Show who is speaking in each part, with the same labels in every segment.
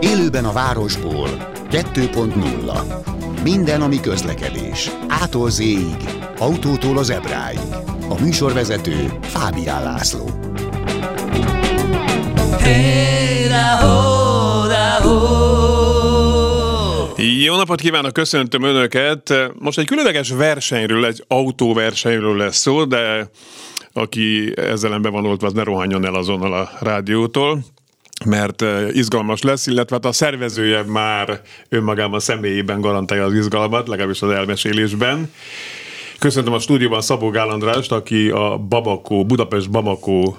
Speaker 1: Élőben a városból 2.0 Minden, ami közlekedés. Ától z autótól az ebráig. A műsorvezető Fábián László.
Speaker 2: Jó napot kívánok, köszöntöm Önöket! Most egy különleges versenyről, egy autóversenyről lesz szó, de aki ezzel ember van oltva, az ne rohanjon el azonnal a rádiótól mert izgalmas lesz, illetve hát a szervezője már önmagában személyében garantálja az izgalmat, legalábbis az elmesélésben. Köszöntöm a stúdióban Szabó Gál Andrást, aki a Babakó, Budapest Babakó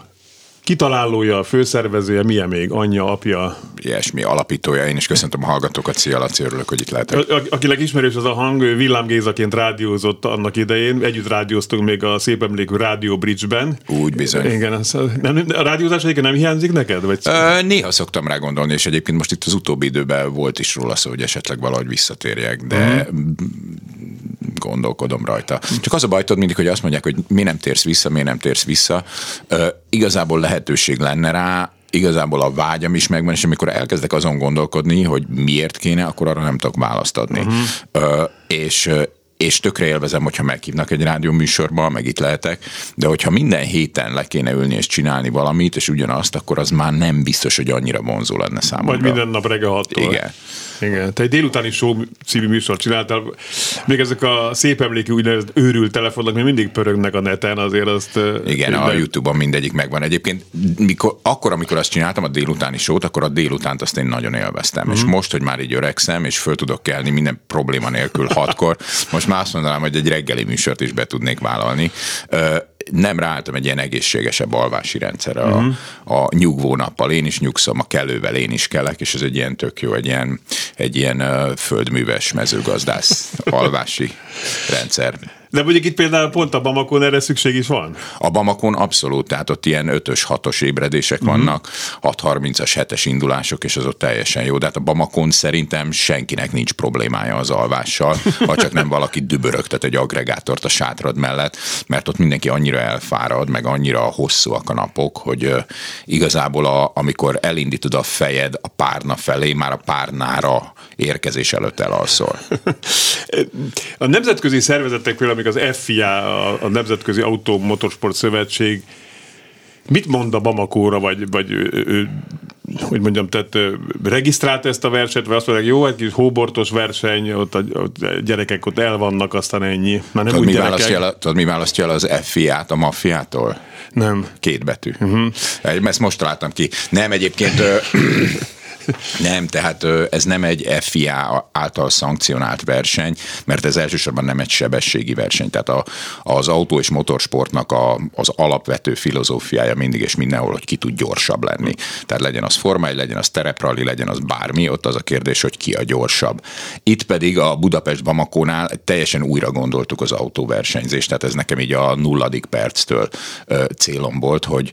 Speaker 2: kitalálója, főszervezője, milyen még, anyja, apja?
Speaker 3: Ilyesmi alapítója, én is köszöntöm a hallgatókat, szia Laci, örülök, hogy itt lehetek.
Speaker 2: A, akinek ismerős az a hang, ő Villám Gézaként rádiózott annak idején, együtt rádióztunk még a szép emlékű Rádió Bridge-ben.
Speaker 3: Úgy bizony.
Speaker 2: Igen, az, nem, a rádiózás egyébként nem hiányzik neked? Vagy?
Speaker 3: Ö, néha szoktam rá gondolni, és egyébként most itt az utóbbi időben volt is róla szó, hogy esetleg valahogy visszatérjek, de uh-huh gondolkodom rajta. Csak az a baj, mindig, hogy azt mondják, hogy mi nem térsz vissza, mi nem térsz vissza. Ö, igazából lehetőség lenne rá, igazából a vágyam is megvan, és amikor elkezdek azon gondolkodni, hogy miért kéne, akkor arra nem tudok választ adni. Uh-huh. Ö, és és tökre élvezem, hogyha meghívnak egy rádióműsorba, meg itt lehetek, de hogyha minden héten le kéne ülni és csinálni valamit, és ugyanazt, akkor az már nem biztos, hogy annyira vonzó lenne számomra.
Speaker 2: Vagy minden nap reggel hattól.
Speaker 3: Igen.
Speaker 2: Igen. Te egy délutáni show című műsort csináltál. Még ezek a szép emlékű úgynevezett őrült telefonok még mindig pörögnek a neten, azért azt...
Speaker 3: Igen, a YouTube-on mindegyik megvan. Egyébként mikor, akkor, amikor azt csináltam, a délutáni sót, akkor a délutánt azt én nagyon élveztem. Uh-huh. És mhm. most, hogy már így öregszem, és föl tudok kelni minden probléma nélkül hatkor, most már azt mondanám, hogy egy reggeli műsort is be tudnék vállalni nem ráálltam egy ilyen egészségesebb alvási rendszerre a, uh-huh. a nyugvó nappal. Én is nyugszom, a kellővel én is kelek, és ez egy ilyen tök jó, egy ilyen, egy ilyen földműves mezőgazdász alvási rendszer.
Speaker 2: De mondjuk itt például pont a Bamakon erre szükség is van?
Speaker 3: A Bamakon abszolút, tehát ott ilyen 5-ös, 6-os ébredések uh-huh. vannak, 6-30-as, 7-es indulások, és az ott teljesen jó. De hát a Bamakon szerintem senkinek nincs problémája az alvással, ha csak nem valaki dübörögtet egy agregátort a sátrad mellett, mert ott mindenki annyira elfárad, meg annyira hosszúak a napok, hogy igazából a, amikor elindítod a fejed a párna felé, már a párnára érkezés előtt elalszol.
Speaker 2: a nemzetközi szervezetek például, az FIA, a, a Nemzetközi Autó Motorsport Szövetség mit mond a Bamakóra, vagy, vagy ő, hogy mondjam, tehát regisztrált ezt a versenyt, vagy azt mondják, jó, egy kis hóbortos verseny, ott a, a gyerekek ott el vannak, aztán ennyi.
Speaker 3: Már nem tudod, mi választja el, tudod, mi választja el az FIA-t a maffiától?
Speaker 2: Nem.
Speaker 3: Két betű. Uh-huh. Ezt most találtam ki. Nem, egyébként nem, tehát ez nem egy FIA által szankcionált verseny, mert ez elsősorban nem egy sebességi verseny. Tehát a, az autó és motorsportnak a, az alapvető filozófiája mindig és mindenhol, hogy ki tud gyorsabb lenni. Tehát legyen az forma, legyen az tereprali, legyen az bármi, ott az a kérdés, hogy ki a gyorsabb. Itt pedig a Budapest Bamakónál teljesen újra gondoltuk az autóversenyzést, tehát ez nekem így a nulladik perctől célom volt, hogy,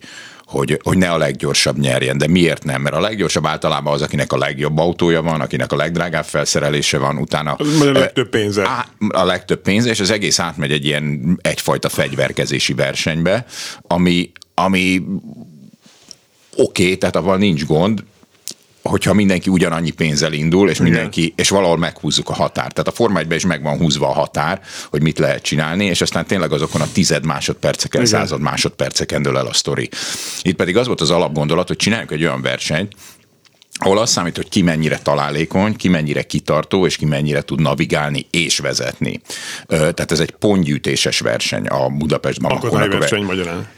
Speaker 3: hogy, hogy ne a leggyorsabb nyerjen. De miért nem? Mert a leggyorsabb általában az, akinek a legjobb autója van, akinek a legdrágább felszerelése van, utána...
Speaker 2: A legtöbb pénze.
Speaker 3: A, a legtöbb pénze, és az egész átmegy egy ilyen egyfajta fegyverkezési versenybe, ami, ami oké, okay, tehát avval nincs gond, hogyha mindenki ugyanannyi pénzzel indul, és mindenki, és valahol meghúzzuk a határt. Tehát a Forma 1 is meg van húzva a határ, hogy mit lehet csinálni, és aztán tényleg azokon a tized másodperceken, Igen. század másodperceken dől el a sztori. Itt pedig az volt az alapgondolat, hogy csináljunk egy olyan versenyt, ahol az számít, hogy ki mennyire találékony, ki mennyire kitartó, és ki mennyire tud navigálni és vezetni. Tehát ez egy pontgyűjtéses verseny a Budapestben.
Speaker 2: Akadályverseny magyarán.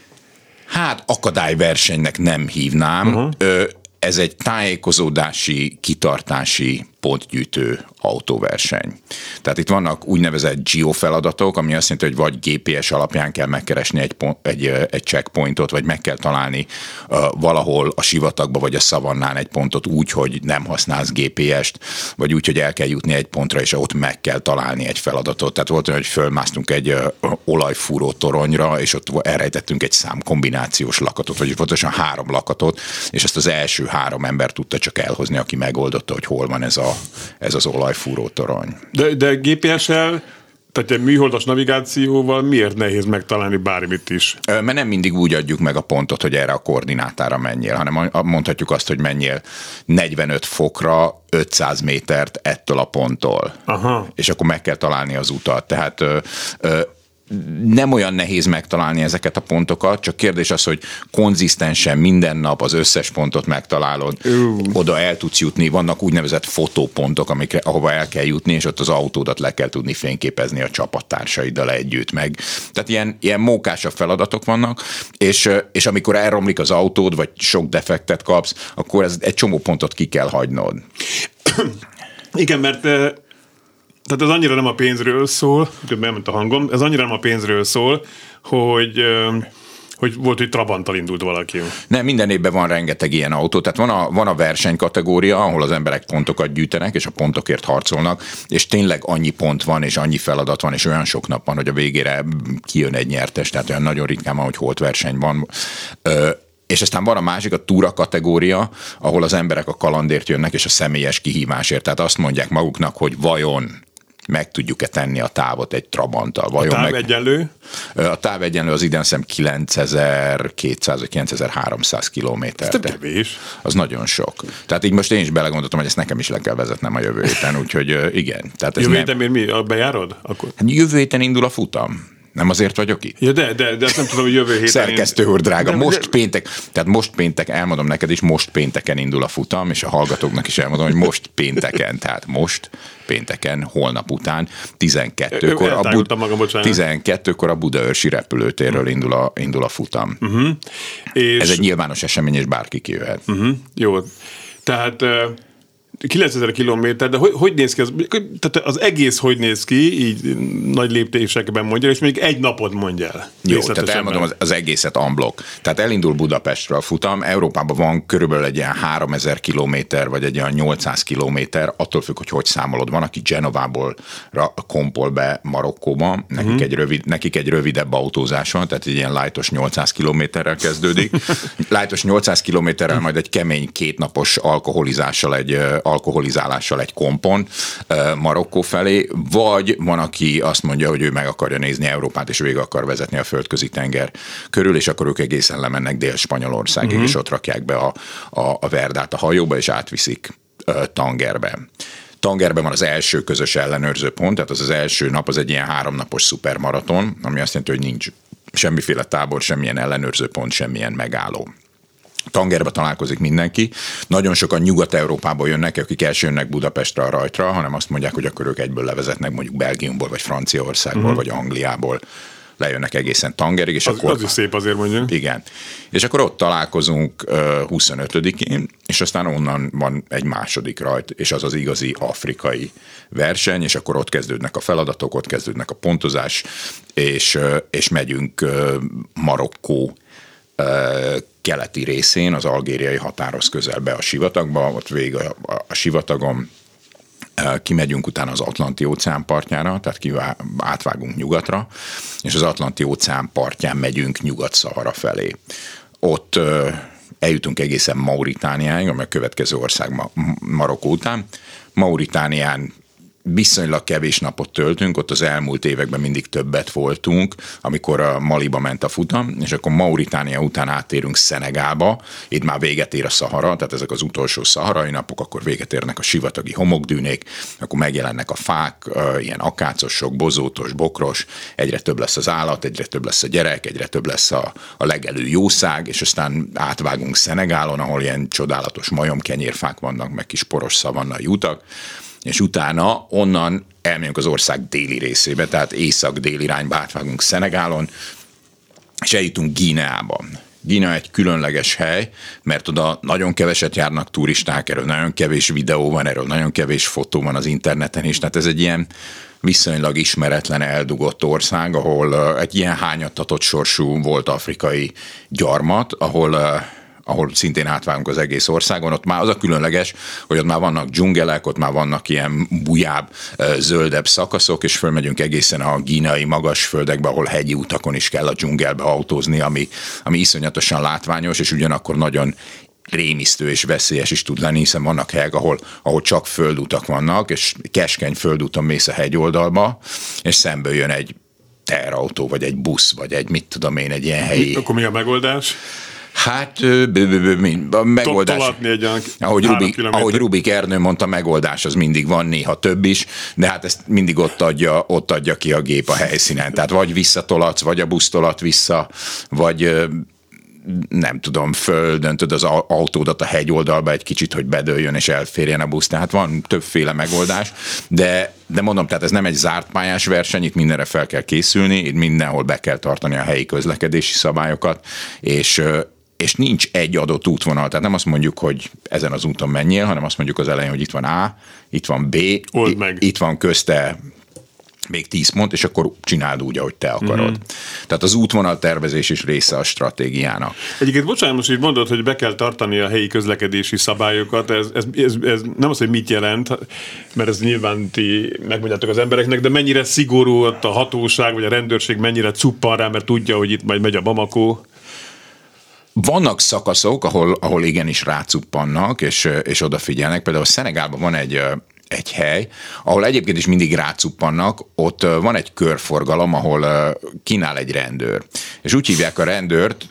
Speaker 3: Hát akadályversenynek nem hívnám. Uh-huh. Ez egy tájékozódási, kitartási pontgyűjtő autóverseny. Tehát itt vannak úgynevezett geofeladatok, ami azt jelenti, hogy vagy GPS alapján kell megkeresni egy, pont, egy, egy checkpointot, vagy meg kell találni uh, valahol a sivatagba vagy a szavannán egy pontot úgy, hogy nem használsz GPS-t, vagy úgy, hogy el kell jutni egy pontra, és ott meg kell találni egy feladatot. Tehát volt olyan, hogy fölmásztunk egy uh, olajfúró toronyra, és ott elrejtettünk egy számkombinációs lakatot, vagy pontosan három lakatot, és ezt az első három ember tudta csak elhozni, aki megoldotta, hogy hol van ez, a, ez az olaj olajfúró torony.
Speaker 2: De, de GPS-el Tehát egy műholdas navigációval miért nehéz megtalálni bármit is?
Speaker 3: Mert nem mindig úgy adjuk meg a pontot, hogy erre a koordinátára menjél, hanem mondhatjuk azt, hogy menjél 45 fokra 500 métert ettől a ponttól. Aha. És akkor meg kell találni az utat. Tehát ö, ö, nem olyan nehéz megtalálni ezeket a pontokat, csak kérdés az, hogy konzisztensen minden nap az összes pontot megtalálod, uh. oda el tudsz jutni, vannak úgynevezett fotópontok, amikre, ahova el kell jutni, és ott az autódat le kell tudni fényképezni a csapattársaidal együtt meg. Tehát ilyen, ilyen mókásabb feladatok vannak, és, és amikor elromlik az autód, vagy sok defektet kapsz, akkor ez egy csomó pontot ki kell hagynod.
Speaker 2: Igen, mert tehát ez annyira nem a pénzről szól, bement a hangom, ez annyira nem a pénzről szól, hogy hogy volt, hogy Trabanttal indult valaki.
Speaker 3: Nem, minden évben van rengeteg ilyen autó. Tehát van a, van a versenykategória, ahol az emberek pontokat gyűjtenek, és a pontokért harcolnak, és tényleg annyi pont van, és annyi feladat van, és olyan sok nap van, hogy a végére kijön egy nyertes, tehát olyan nagyon ritkán van, hogy holt verseny van. Ö, és aztán van a másik, a túra kategória, ahol az emberek a kalandért jönnek, és a személyes kihívásért. Tehát azt mondják maguknak, hogy vajon meg tudjuk-e tenni a távot egy Trabanttal.
Speaker 2: Vajon a táv
Speaker 3: meg...
Speaker 2: egyenlő?
Speaker 3: A táv egyenlő az idén szem 9200 vagy 9300 kilométer. Ez
Speaker 2: kevés.
Speaker 3: Az nagyon sok. Tehát így most én is belegondoltam, hogy ezt nekem is le kell vezetnem a jövő héten, úgyhogy igen. Tehát
Speaker 2: ez jövő héten nem... mi? Bejárod? Akkor?
Speaker 3: Hát jövő héten indul a futam. Nem azért vagyok itt?
Speaker 2: Ja, de, de, de azt nem tudom, hogy jövő héten...
Speaker 3: Szerkesztő úr, drága, de, most de... péntek, tehát most péntek, elmondom neked is, most pénteken indul a futam, és a hallgatóknak is elmondom, hogy most pénteken, tehát most pénteken, holnap után, 12-kor a, Bud- magam, 12-kor a Budaörsi repülőtérről indul a, indul a futam. Uh-huh. És... Ez egy nyilvános esemény, és bárki kijöhet.
Speaker 2: Uh-huh. Jó, tehát 9000 kilométer, de hogy, hogy néz ki az? Tehát az egész hogy néz ki, így nagy léptésekben mondja, és még egy napot mondja el.
Speaker 3: Jó, tehát elmondom az, az egészet unblock. Tehát elindul Budapestről a futam, Európában van körülbelül egy ilyen 3000 kilométer, vagy egy ilyen 800 kilométer, attól függ, hogy hogy számolod. Van, aki Genovából kompol be Marokkóba, nekik, uh-huh. egy rövid, nekik egy rövidebb autózás van, tehát egy ilyen lightos 800 kilométerrel kezdődik. lightos 800 kilométerrel, majd egy kemény kétnapos alkoholizással egy alkoholizálással egy kompon Marokkó felé, vagy van, aki azt mondja, hogy ő meg akarja nézni Európát, és végig akar vezetni a földközi tenger körül, és akkor ők egészen lemennek Dél-Spanyolországig, uh-huh. és ott rakják be a, a, a verdát a hajóba, és átviszik Tangerbe. Tangerben van az első közös ellenőrző pont, tehát az az első nap az egy ilyen háromnapos szupermaraton, ami azt jelenti, hogy nincs semmiféle tábor, semmilyen ellenőrző pont, semmilyen megálló. Tangerbe találkozik mindenki. Nagyon sokan Nyugat-Európából jönnek, akik első jönnek Budapestre a rajtra, hanem azt mondják, hogy akkor ők egyből levezetnek mondjuk Belgiumból, vagy Franciaországból, uh-huh. vagy Angliából lejönnek egészen Tangerig. És
Speaker 2: az,
Speaker 3: akkor,
Speaker 2: az is szép azért mondjuk.
Speaker 3: Igen. És akkor ott találkozunk uh, 25-én, és aztán onnan van egy második rajt, és az az igazi afrikai verseny, és akkor ott kezdődnek a feladatok, ott kezdődnek a pontozás, és, uh, és megyünk uh, Marokkó keleti részén, az algériai határhoz közelbe a sivatagba, ott végig a, a, a sivatagon kimegyünk utána az Atlanti óceán partjára, tehát ki átvágunk nyugatra, és az Atlanti óceán partján megyünk nyugat-Szahara felé. Ott eljutunk egészen Mauritániáig, ami a következő ország Marokkó után. Mauritánián viszonylag kevés napot töltünk, ott az elmúlt években mindig többet voltunk, amikor a Maliba ment a futam, és akkor Mauritánia után áttérünk Szenegálba, itt már véget ér a Szahara, tehát ezek az utolsó szaharai napok, akkor véget érnek a sivatagi homokdűnék, akkor megjelennek a fák, ilyen akácosok, bozótos, bokros, egyre több lesz az állat, egyre több lesz a gyerek, egyre több lesz a, a legelő jószág, és aztán átvágunk Szenegálon, ahol ilyen csodálatos majomkenyérfák vannak, meg kis poros szavannai utak, és utána onnan elmegyünk az ország déli részébe, tehát észak-dél irányba átvágunk Szenegálon, és eljutunk Gíneában. Gína egy különleges hely, mert oda nagyon keveset járnak turisták, erről nagyon kevés videó van, erről nagyon kevés fotó van az interneten is, tehát ez egy ilyen viszonylag ismeretlen, eldugott ország, ahol egy ilyen hányattatott sorsú volt afrikai gyarmat, ahol ahol szintén átvágunk az egész országon, ott már az a különleges, hogy ott már vannak dzsungelek, ott már vannak ilyen bujább, zöldebb szakaszok, és fölmegyünk egészen a gínai magas földekbe, ahol hegyi utakon is kell a dzsungelbe autózni, ami, ami iszonyatosan látványos, és ugyanakkor nagyon rémisztő és veszélyes is tud lenni, hiszen vannak helyek, ahol, ahol csak földutak vannak, és keskeny földúton mész a hegyoldalba, és szembe jön egy terautó, vagy egy busz, vagy egy mit tudom én, egy ilyen helyi...
Speaker 2: Akkor mi a megoldás?
Speaker 3: Hát, a megoldás,
Speaker 2: egy
Speaker 3: ahogy, Rubik, ahogy Rubik Ernő mondta, megoldás az mindig van, néha több is, de hát ezt mindig ott adja, ott adja ki a gép a helyszínen. Tehát vagy visszatolatsz, vagy a busz tolat vissza, vagy nem tudom, földöntöd az autódat a hegyoldalba egy kicsit, hogy bedőljön és elférjen a busz. Tehát van többféle megoldás, de, de mondom, tehát ez nem egy zárt pályás verseny, itt mindenre fel kell készülni, itt mindenhol be kell tartani a helyi közlekedési szabályokat, és, és nincs egy adott útvonal, tehát nem azt mondjuk, hogy ezen az úton menjél, hanem azt mondjuk az elején, hogy itt van A, itt van B,
Speaker 2: Old meg.
Speaker 3: itt van közte még tíz pont, és akkor csináld úgy, ahogy te akarod. Mm. Tehát az útvonal tervezés is része a stratégiának.
Speaker 2: Egyébként bocsánat, most így mondod, hogy be kell tartani a helyi közlekedési szabályokat, ez, ez, ez, ez nem az, hogy mit jelent, mert ez nyilván ti megmondjátok az embereknek, de mennyire szigorú ott a hatóság, vagy a rendőrség mennyire cuppan rá, mert tudja, hogy itt majd megy a Bamako.
Speaker 3: Vannak szakaszok, ahol, ahol igenis rácuppannak, és, és odafigyelnek. Például a Szenegálban van egy egy hely, ahol egyébként is mindig rácuppannak, ott van egy körforgalom, ahol kínál egy rendőr. És úgy hívják a rendőrt,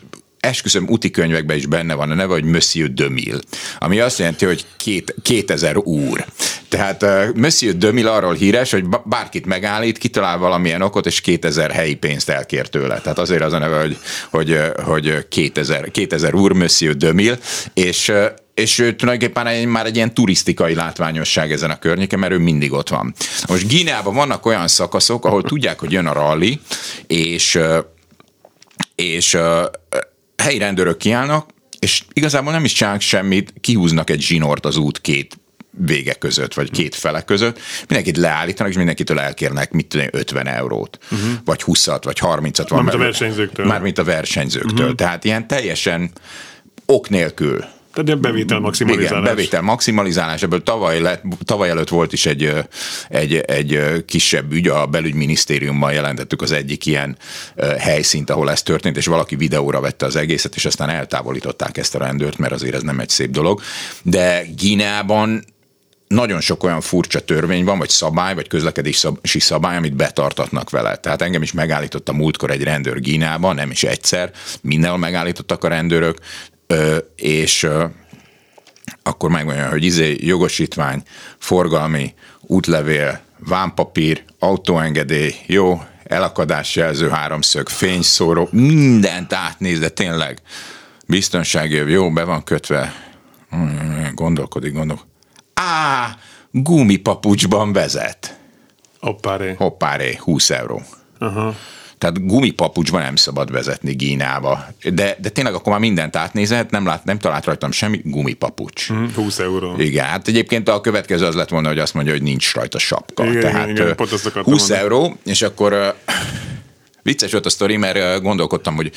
Speaker 3: esküszöm úti könyvekben is benne van a neve, hogy Monsieur Demil, ami azt jelenti, hogy két, 2000 úr. Tehát uh, Monsieur Demil arról híres, hogy bárkit megállít, kitalál valamilyen okot, és 2000 helyi pénzt elkér tőle. Tehát azért az a neve, hogy, hogy, hogy 2000, 2000 úr Monsieur Demil, és és ő tulajdonképpen egy, már egy ilyen turisztikai látványosság ezen a környéken, mert ő mindig ott van. Most Gíneában vannak olyan szakaszok, ahol tudják, hogy jön a rally, és, és helyi rendőrök kiállnak, és igazából nem is csinálnak semmit, kihúznak egy zsinort az út két vége között, vagy két fele között, mindenkit leállítanak, és mindenkitől elkérnek, mit tudom, 50 eurót, uh-huh. vagy 20-at, vagy 30-at.
Speaker 2: Mármint a versenyzőktől.
Speaker 3: Mármint a versenyzőktől. Uh-huh. Tehát ilyen teljesen ok nélkül
Speaker 2: tehát ilyen bevétel maximalizálás.
Speaker 3: Igen, bevétel maximalizálás. Ebből tavaly, lett, tavaly előtt volt is egy, egy, egy kisebb ügy, a belügyminisztériumban jelentettük az egyik ilyen helyszínt, ahol ez történt, és valaki videóra vette az egészet, és aztán eltávolították ezt a rendőrt, mert azért ez nem egy szép dolog. De Gíneában nagyon sok olyan furcsa törvény van, vagy szabály, vagy közlekedési szabály, amit betartatnak vele. Tehát engem is megállított a múltkor egy rendőr Gínában, nem is egyszer, mindenhol megállítottak a rendőrök, és akkor megmondja, hogy izé jogosítvány, forgalmi, útlevél, vámpapír, autóengedély, jó, elakadásjelző háromszög, fényszóró, mindent átnéz, de tényleg biztonsági jó, be van kötve, gondolkodik, gondolkodik. Á, gumipapucsban vezet.
Speaker 2: Hoppáré.
Speaker 3: Hoppáré, 20 euró. Aha. Tehát gumipapucsban nem szabad vezetni Gínába. De, de tényleg akkor már mindent átnézett, nem, lát, nem talált rajtam semmi gumipapucs.
Speaker 2: Mm, 20 euró.
Speaker 3: Igen, hát egyébként a következő az lett volna, hogy azt mondja, hogy nincs rajta sapka.
Speaker 2: Igen,
Speaker 3: Tehát
Speaker 2: igen, igen, 20
Speaker 3: mondani. euró, és akkor vicces volt a sztori, mert gondolkodtam, hogy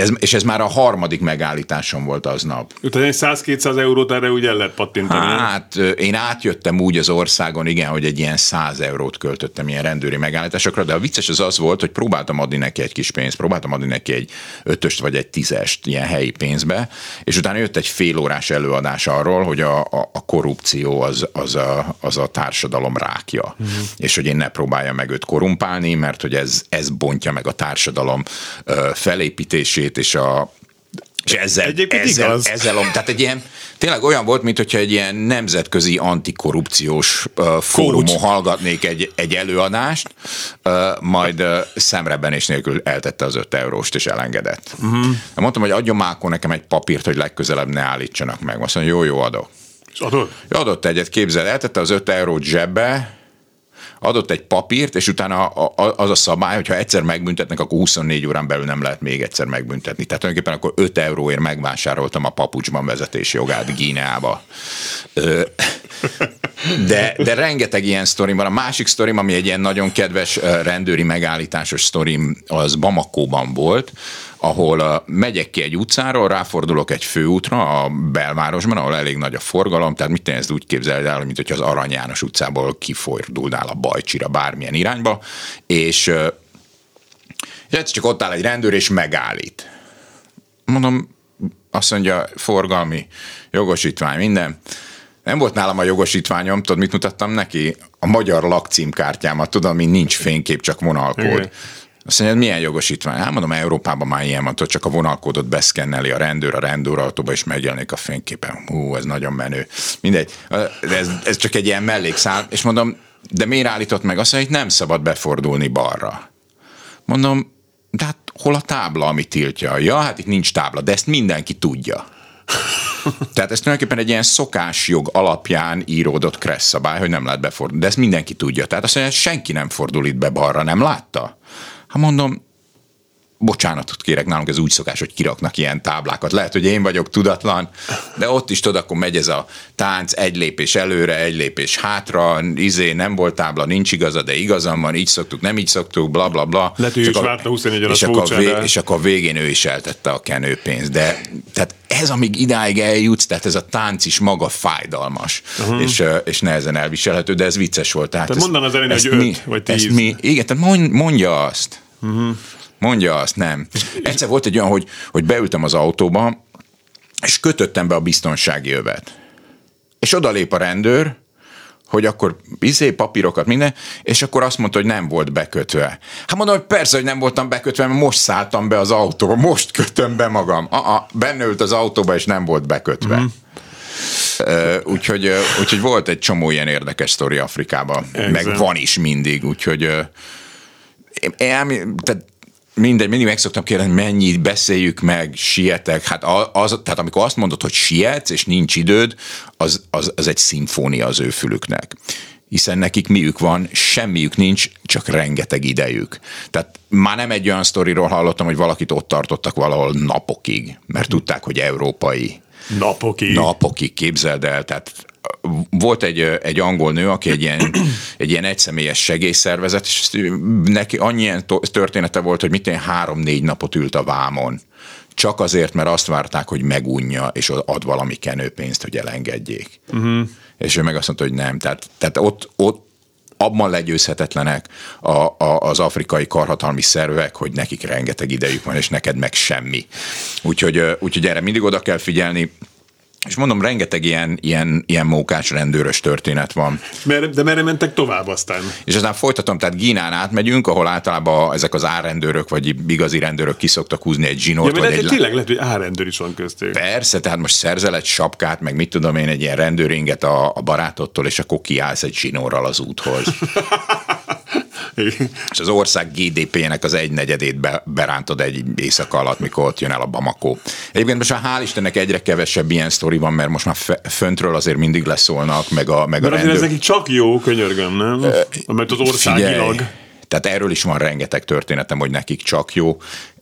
Speaker 3: ez, és ez már a harmadik megállításom volt aznap.
Speaker 2: Tehát egy 100-200 eurót erre úgy el lehet pattintani.
Speaker 3: Hát én átjöttem úgy az országon, igen, hogy egy ilyen 100 eurót költöttem ilyen rendőri megállításokra, de a vicces az az volt, hogy próbáltam adni neki egy kis pénzt, próbáltam adni neki egy ötöst vagy egy tízest ilyen helyi pénzbe, és utána jött egy félórás előadás arról, hogy a, a, a korrupció az, az, a, az a társadalom rákja, uh-huh. és hogy én ne próbáljam meg őt korumpálni, mert hogy ez, ez bontja meg a társadalom felépítését, beszédét, és a és ezzel,
Speaker 2: Egyébként
Speaker 3: ezzel,
Speaker 2: igaz.
Speaker 3: ezzel, tehát egy ilyen, tényleg olyan volt, mint hogyha egy ilyen nemzetközi antikorrupciós uh, fórumon hallgatnék egy, egy előadást, uh, majd uh, szemrebenés nélkül eltette az öt euróst, és elengedett. Uh-huh. Mondtam, hogy adjon már akkor nekem egy papírt, hogy legközelebb ne állítsanak meg. Azt mondja, jó, jó, adok.
Speaker 2: És adott?
Speaker 3: Adott egyet, képzel, eltette az öt eurót zsebbe, adott egy papírt, és utána az a szabály, hogy ha egyszer megbüntetnek, akkor 24 órán belül nem lehet még egyszer megbüntetni. Tehát tulajdonképpen akkor 5 euróért megvásároltam a papucsban vezetési jogát Gíneába. De, de rengeteg ilyen sztorim van. A másik sztorim, ami egy ilyen nagyon kedves rendőri megállításos sztorim, az Bamakóban volt, ahol megyek ki egy utcáról, ráfordulok egy főútra a belvárosban, ahol elég nagy a forgalom, tehát mit ezt úgy képzeled el, mint hogy az Arany János utcából kifordulnál a Bajcsira bármilyen irányba, és, és csak ott áll egy rendőr, és megállít. Mondom, azt mondja, forgalmi, jogosítvány, minden. Nem volt nálam a jogosítványom, tudod, mit mutattam neki? A magyar lakcímkártyámat, tudom, mint nincs fénykép, csak vonalkód. Igen. Azt mondja, milyen jogosítvány? Hát mondom, Európában már ilyen van, csak a vonalkódot beszkenneli a rendőr a rendőrautóba, és megjelenik a fényképen. Hú, ez nagyon menő. Mindegy, ez, ez csak egy ilyen mellékszál, és mondom, de miért állított meg? Azt hogy nem szabad befordulni balra. Mondom, de hát hol a tábla, ami tiltja? Ja, hát itt nincs tábla, de ezt mindenki tudja. Tehát ez tulajdonképpen egy ilyen szokásjog alapján íródott kressz szabály, hogy nem lehet befordulni. De ezt mindenki tudja. Tehát azt mondja, senki nem fordul itt be balra, nem látta? Hát mondom, bocsánatot kérek, nálunk ez úgy szokás, hogy kiraknak ilyen táblákat. Lehet, hogy én vagyok tudatlan, de ott is tudod, akkor megy ez a tánc, egy lépés előre, egy lépés hátra, izé, nem volt tábla, nincs igaza, de igazam van, így szoktuk, nem így szoktuk, bla bla bla.
Speaker 2: Lehet, hogy is várta 24
Speaker 3: és, akkor vé, és akkor a végén ő is eltette a kenőpénzt. De tehát ez, amíg idáig eljutsz, tehát ez a tánc is maga fájdalmas, uh-huh. és, és nehezen elviselhető, de ez vicces volt. Tehát,
Speaker 2: tehát mondaná az elején, hogy mi, vagy tíz.
Speaker 3: Mi, igen, tehát mondja azt. Uh-huh. Mondja azt, nem. Egyszer volt egy olyan, hogy, hogy beültem az autóba, és kötöttem be a biztonsági övet. És odalép a rendőr, hogy akkor izé, papírokat, minden, és akkor azt mondta, hogy nem volt bekötve. Hát mondom, hogy persze, hogy nem voltam bekötve, mert most szálltam be az autóba, most kötöm be magam. Aa, benne ült az autóba, és nem volt bekötve. Mm. Uh, úgyhogy, uh, úgyhogy volt egy csomó ilyen érdekes sztori Afrikában, meg van is mindig, úgyhogy uh, én, én, tehát mindegy, mindig meg szoktam kérdezni, mennyit beszéljük meg, sietek. Hát az, tehát amikor azt mondod, hogy sietsz, és nincs időd, az, az, az egy szimfónia az ő fülüknek hiszen nekik miük van, semmiük nincs, csak rengeteg idejük. Tehát már nem egy olyan sztoriról hallottam, hogy valakit ott tartottak valahol napokig, mert tudták, hogy európai.
Speaker 2: Napokig.
Speaker 3: Napokig, képzeld el, tehát volt egy, egy angol nő, aki egy ilyen, egy ilyen egyszemélyes segélyszervezet, és neki annyi ilyen története volt, hogy mit én három-négy napot ült a vámon. Csak azért, mert azt várták, hogy megunja, és ad valami kenőpénzt, hogy elengedjék. Uh-huh. És ő meg azt mondta, hogy nem. Tehát, tehát ott, ott abban legyőzhetetlenek a, a, az afrikai karhatalmi szervek, hogy nekik rengeteg idejük van, és neked meg semmi. Úgyhogy, úgyhogy erre mindig oda kell figyelni. És mondom, rengeteg ilyen, ilyen, ilyen mókás rendőrös történet van.
Speaker 2: Mer, de merre mentek tovább aztán?
Speaker 3: És aztán folytatom, tehát Gínán átmegyünk, ahol általában ezek az árrendőrök, vagy igazi rendőrök kiszoktak húzni egy zsinót.
Speaker 2: Ja,
Speaker 3: vagy egy
Speaker 2: tényleg lehet, hogy árrendőr is van köztük.
Speaker 3: Persze, tehát most szerzel egy sapkát, meg mit tudom én, egy ilyen rendőringet a, a barátottól, és akkor kiállsz egy zsinórral az úthoz. És az ország GDP-nek az egynegyedét be, berántod egy éjszaka alatt, mikor ott jön el a Bamako. Egyébként most már hál' Istennek egyre kevesebb ilyen sztori van, mert most már föntről azért mindig leszólnak, meg a, meg
Speaker 2: mert
Speaker 3: a rendőr...
Speaker 2: ez nekik csak jó, könyörgöm, nem? mert az országilag... Figyelj,
Speaker 3: tehát erről is van rengeteg történetem, hogy nekik csak jó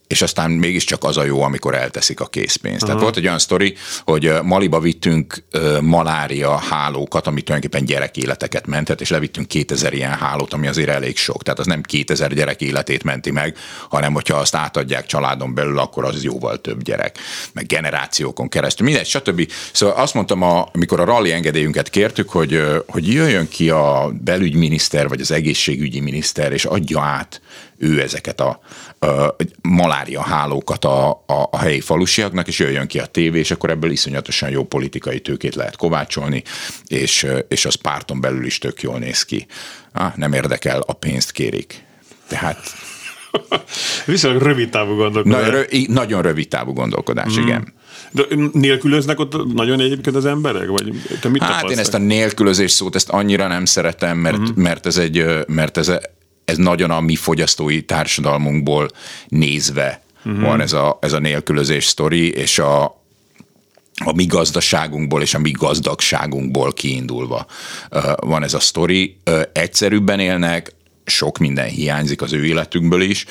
Speaker 3: és aztán mégiscsak az a jó, amikor elteszik a készpénzt. Uh-huh. Tehát volt egy olyan sztori, hogy Maliba vittünk malária hálókat, ami tulajdonképpen gyerekéleteket mentett, és levittünk 2000 ilyen hálót, ami azért elég sok. Tehát az nem 2000 gyerek életét menti meg, hanem hogyha azt átadják családon belül, akkor az jóval több gyerek, meg generációkon keresztül, mindegy, stb. Szóval azt mondtam, a, amikor a rally engedélyünket kértük, hogy, hogy jöjjön ki a belügyminiszter, vagy az egészségügyi miniszter, és adja át ő ezeket a, a malária hálókat a, a, a helyi falusiaknak, és jöjjön ki a tévé, és akkor ebből iszonyatosan jó politikai tőkét lehet kovácsolni, és, és az párton belül is tök jól néz ki. Ah, nem érdekel, a pénzt kérik. Tehát
Speaker 2: Viszonylag rövid távú gondolkodás.
Speaker 3: Na, rö, nagyon rövid távú gondolkodás, mm. igen.
Speaker 2: De nélkülöznek ott nagyon egyébként az emberek? Vagy te mit
Speaker 3: hát én ezt a nélkülözés szót, ezt annyira nem szeretem, mert, mm. mert ez egy, mert ez, ez nagyon a mi fogyasztói társadalmunkból nézve uh-huh. van ez a, ez a nélkülözés sztori, és a, a mi gazdaságunkból és a mi gazdagságunkból kiindulva van ez a sztori. Egyszerűbben élnek, sok minden hiányzik az ő életükből is,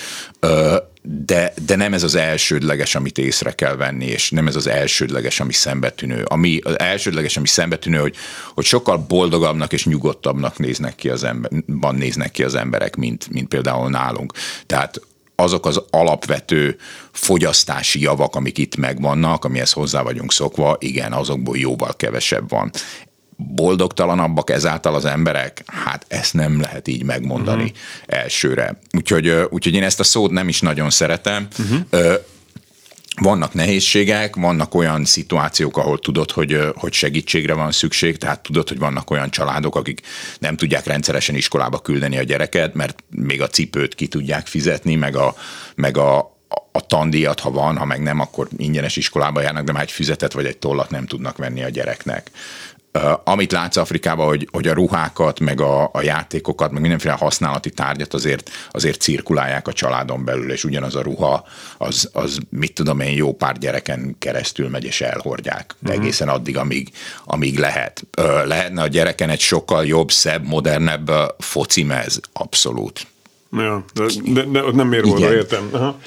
Speaker 3: de, de nem ez az elsődleges, amit észre kell venni, és nem ez az elsődleges, ami szembetűnő. Ami, az elsődleges, ami szembetűnő, hogy, hogy sokkal boldogabbnak és nyugodtabbnak néznek ki az, ember, néznek ki az emberek, mint, mint például nálunk. Tehát azok az alapvető fogyasztási javak, amik itt megvannak, amihez hozzá vagyunk szokva, igen, azokból jóval kevesebb van boldogtalanabbak ezáltal az emberek? Hát ezt nem lehet így megmondani uh-huh. elsőre. Úgyhogy, úgyhogy én ezt a szót nem is nagyon szeretem. Uh-huh. vannak nehézségek, vannak olyan szituációk, ahol tudod, hogy, hogy segítségre van szükség, tehát tudod, hogy vannak olyan családok, akik nem tudják rendszeresen iskolába küldeni a gyereket, mert még a cipőt ki tudják fizetni, meg a, meg a, a tandíjat, ha van, ha meg nem, akkor ingyenes iskolába járnak, de már egy füzetet vagy egy tollat nem tudnak venni a gyereknek amit látsz Afrikában, hogy, hogy a ruhákat, meg a, a játékokat, meg mindenféle használati tárgyat azért, azért cirkulálják a családon belül, és ugyanaz a ruha, az, az mit tudom én, jó pár gyereken keresztül megy, és elhordják. De uh-huh. egészen addig, amíg, amíg lehet. Lehetne a gyereken egy sokkal jobb, szebb, modernebb focimez, abszolút.
Speaker 2: Ja, de, de, ott nem mérvóra, értem. Aha.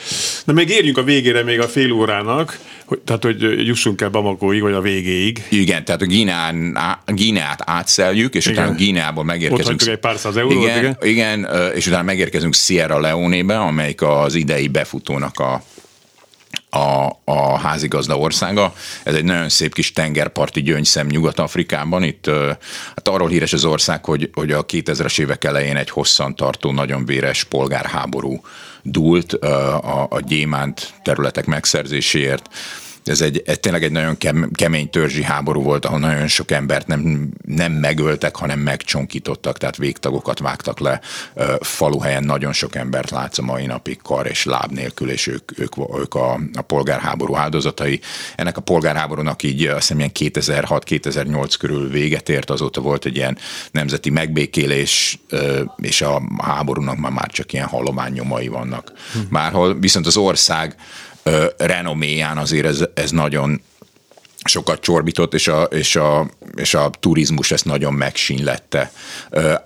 Speaker 2: De még érjünk a végére még a fél órának, hogy, tehát hogy jussunk el Bamakóig, vagy a végéig.
Speaker 3: Igen, tehát a Gíneán, Gíneát átszeljük, és igen. utána Gíneából megérkezünk.
Speaker 2: Ott egy pár száz eurót,
Speaker 3: igen, igen. igen, és utána megérkezünk Sierra Leone-be, amelyik az idei befutónak a a, a házigazda országa. Ez egy nagyon szép kis tengerparti gyöngyszem Nyugat-Afrikában. Itt hát arról híres az ország, hogy, hogy a 2000-es évek elején egy hosszantartó, nagyon véres polgárháború dúlt a, a gyémánt területek megszerzéséért ez egy, ez tényleg egy nagyon kemény törzsi háború volt, ahol nagyon sok embert nem, nem megöltek, hanem megcsonkítottak, tehát végtagokat vágtak le. Faluhelyen nagyon sok embert látsz a mai napig kar és láb nélkül, és ők, ők, ők a, a polgárháború áldozatai. Ennek a polgárháborúnak így azt hiszem ilyen 2006-2008 körül véget ért, azóta volt egy ilyen nemzeti megbékélés, és a háborúnak már, már csak ilyen halományomai vannak. Bárhol, viszont az ország renoméján azért ez, ez nagyon sokat csorbított, és a, és a, és a turizmus ezt nagyon megsínlette.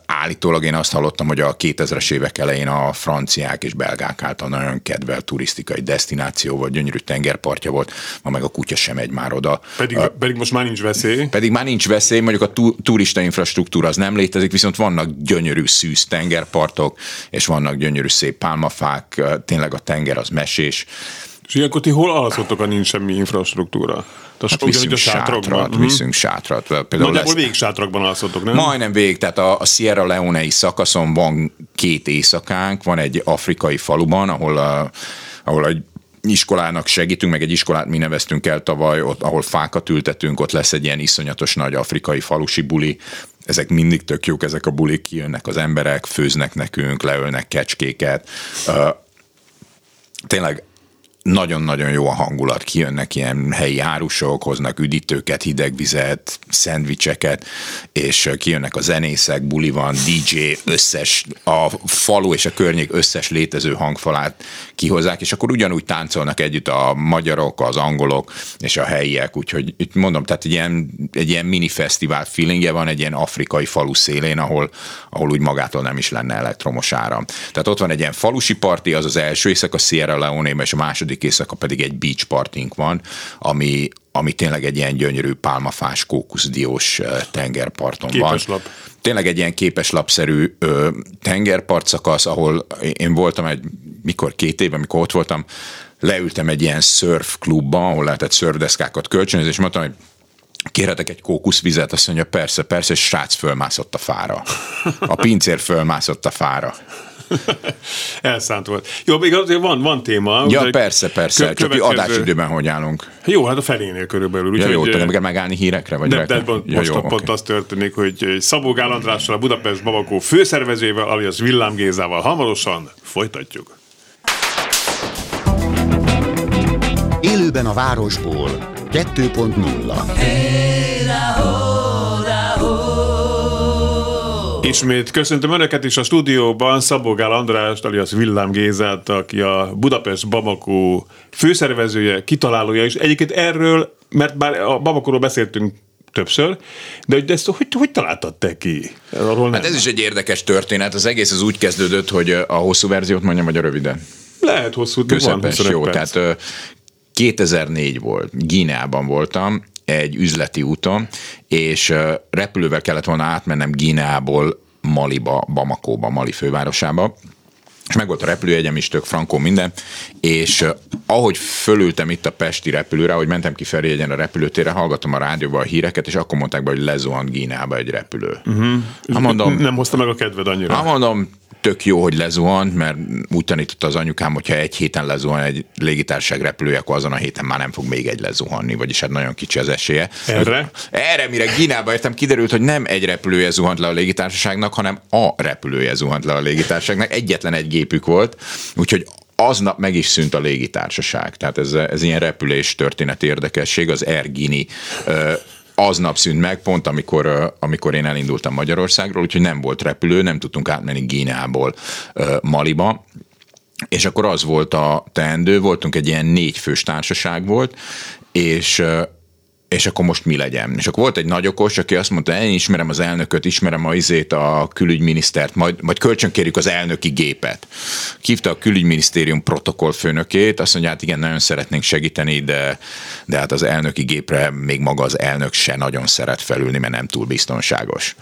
Speaker 3: Állítólag én azt hallottam, hogy a 2000-es évek elején a franciák és belgák által nagyon kedvelt turisztikai destináció volt, gyönyörű tengerpartja volt, ma meg a kutya sem megy már oda.
Speaker 2: Pedig, uh, pedig most már nincs veszély.
Speaker 3: Pedig már nincs veszély, mondjuk a tu, turista infrastruktúra az nem létezik, viszont vannak gyönyörű szűz tengerpartok, és vannak gyönyörű szép pálmafák, tényleg a tenger az mesés.
Speaker 2: És ilyenkor ti hol alszottok, ha nincs semmi infrastruktúra?
Speaker 3: Hát viszünk a sátrat, uh-huh. viszünk sátrat. Például
Speaker 2: Nagyjából lesz... végig sátrakban alszotok, nem?
Speaker 3: Majdnem végig, tehát a, a Sierra Leone-i szakaszon van két éjszakánk, van egy afrikai faluban, ahol, a, ahol egy iskolának segítünk, meg egy iskolát mi neveztünk el tavaly, ott, ahol fákat ültetünk, ott lesz egy ilyen iszonyatos nagy afrikai falusi buli, ezek mindig tök jók, ezek a bulik, kijönnek az emberek, főznek nekünk, leölnek kecskéket. Uh, tényleg nagyon-nagyon jó a hangulat, kijönnek ilyen helyi árusok, hoznak üdítőket, hideg vizet, szendvicseket, és kijönnek a zenészek, buli van, DJ, összes, a falu és a környék összes létező hangfalát kihozzák, és akkor ugyanúgy táncolnak együtt a magyarok, az angolok és a helyiek, úgyhogy itt mondom, tehát egy ilyen, egy ilyen mini fesztivál feelingje van egy ilyen afrikai falu szélén, ahol, ahol úgy magától nem is lenne elektromos áram. Tehát ott van egy ilyen falusi parti, az az első éjszaka Sierra leone és a második második éjszaka pedig egy beach partink van, ami, ami tényleg egy ilyen gyönyörű pálmafás, kókuszdiós tengerparton
Speaker 2: Képeslap.
Speaker 3: van. Tényleg egy ilyen képeslapszerű ö, tengerpart szakasz, ahol én voltam egy, mikor két év, amikor ott voltam, leültem egy ilyen surfklubba, ahol lehetett szörfdeszkákat kölcsönözni, és mondtam, hogy kérhetek egy kókuszvizet, azt mondja, persze, persze, és srác fölmászott a fára. A pincér fölmászott a fára.
Speaker 2: Elszánt volt. Jó, még azért van, van téma.
Speaker 3: Ja, persze, persze. Kö- Csak adásidőben hogy állunk?
Speaker 2: Jó, hát a felénél körülbelül.
Speaker 3: Úgy, ja, jó, tudom, kell megállni hírekre? Vagy
Speaker 2: de, de ja, most jó, pont okay. az történik, hogy Szabó Gál Andrással, a Budapest Babakó főszervezőjével, alias Villám Gézával hamarosan folytatjuk.
Speaker 1: Élőben a városból 2.0 hey,
Speaker 2: Ismét köszöntöm Önöket is a stúdióban, Szabó Gál András, alias Villám Gézát, aki a Budapest Bamako főszervezője, kitalálója, és egyébként erről, mert már a Bamakóról beszéltünk többször, de hogy ezt hogy, hogy találtad te ki?
Speaker 3: Arról. Hát ez is egy érdekes történet. Az egész az úgy kezdődött, hogy a hosszú verziót mondjam, vagy a röviden?
Speaker 2: Lehet hosszú,
Speaker 3: de Közepes, van jó. Perc. Tehát 2004 volt, Gíneában voltam, egy üzleti úton, és repülővel kellett volna átmennem Gineából Maliba, Bamakóba, Mali fővárosába, és meg volt a repülőjegyem is, tök frankó minden, és ahogy fölültem itt a Pesti repülőre, ahogy mentem ki Ferihegyen a repülőtérre, hallgatom a rádióban a híreket, és akkor mondták be, hogy lezuhant Gíneába egy repülő. Uh-huh.
Speaker 2: Ha mondom, nem hozta meg a kedved annyira.
Speaker 3: Ha mondom, tök jó, hogy lezuhant, mert úgy tanította az anyukám, hogyha egy héten lezuhan egy légitársaság repülője, akkor azon a héten már nem fog még egy lezuhanni, vagyis hát nagyon kicsi az esélye.
Speaker 2: Erre?
Speaker 3: Erre, mire Ginába értem, kiderült, hogy nem egy repülője zuhant le a légitársaságnak, hanem a repülője zuhant le a légitársaságnak. Egyetlen egy gépük volt, úgyhogy aznap meg is szűnt a légitársaság. Tehát ez, ez ilyen repülés történet érdekesség, az Ergini aznap szűnt meg, pont amikor, amikor én elindultam Magyarországról, úgyhogy nem volt repülő, nem tudtunk átmenni Gíneából Maliba, és akkor az volt a teendő, voltunk egy ilyen négy fős társaság volt, és és akkor most mi legyen. És akkor volt egy nagy okos, aki azt mondta, én ismerem az elnököt, ismerem a izét, a külügyminisztert, majd, majd kölcsönkérjük az elnöki gépet. Kívta a külügyminisztérium protokollfőnökét, azt mondja, hát igen, nagyon szeretnénk segíteni, de, de hát az elnöki gépre még maga az elnök se nagyon szeret felülni, mert nem túl biztonságos.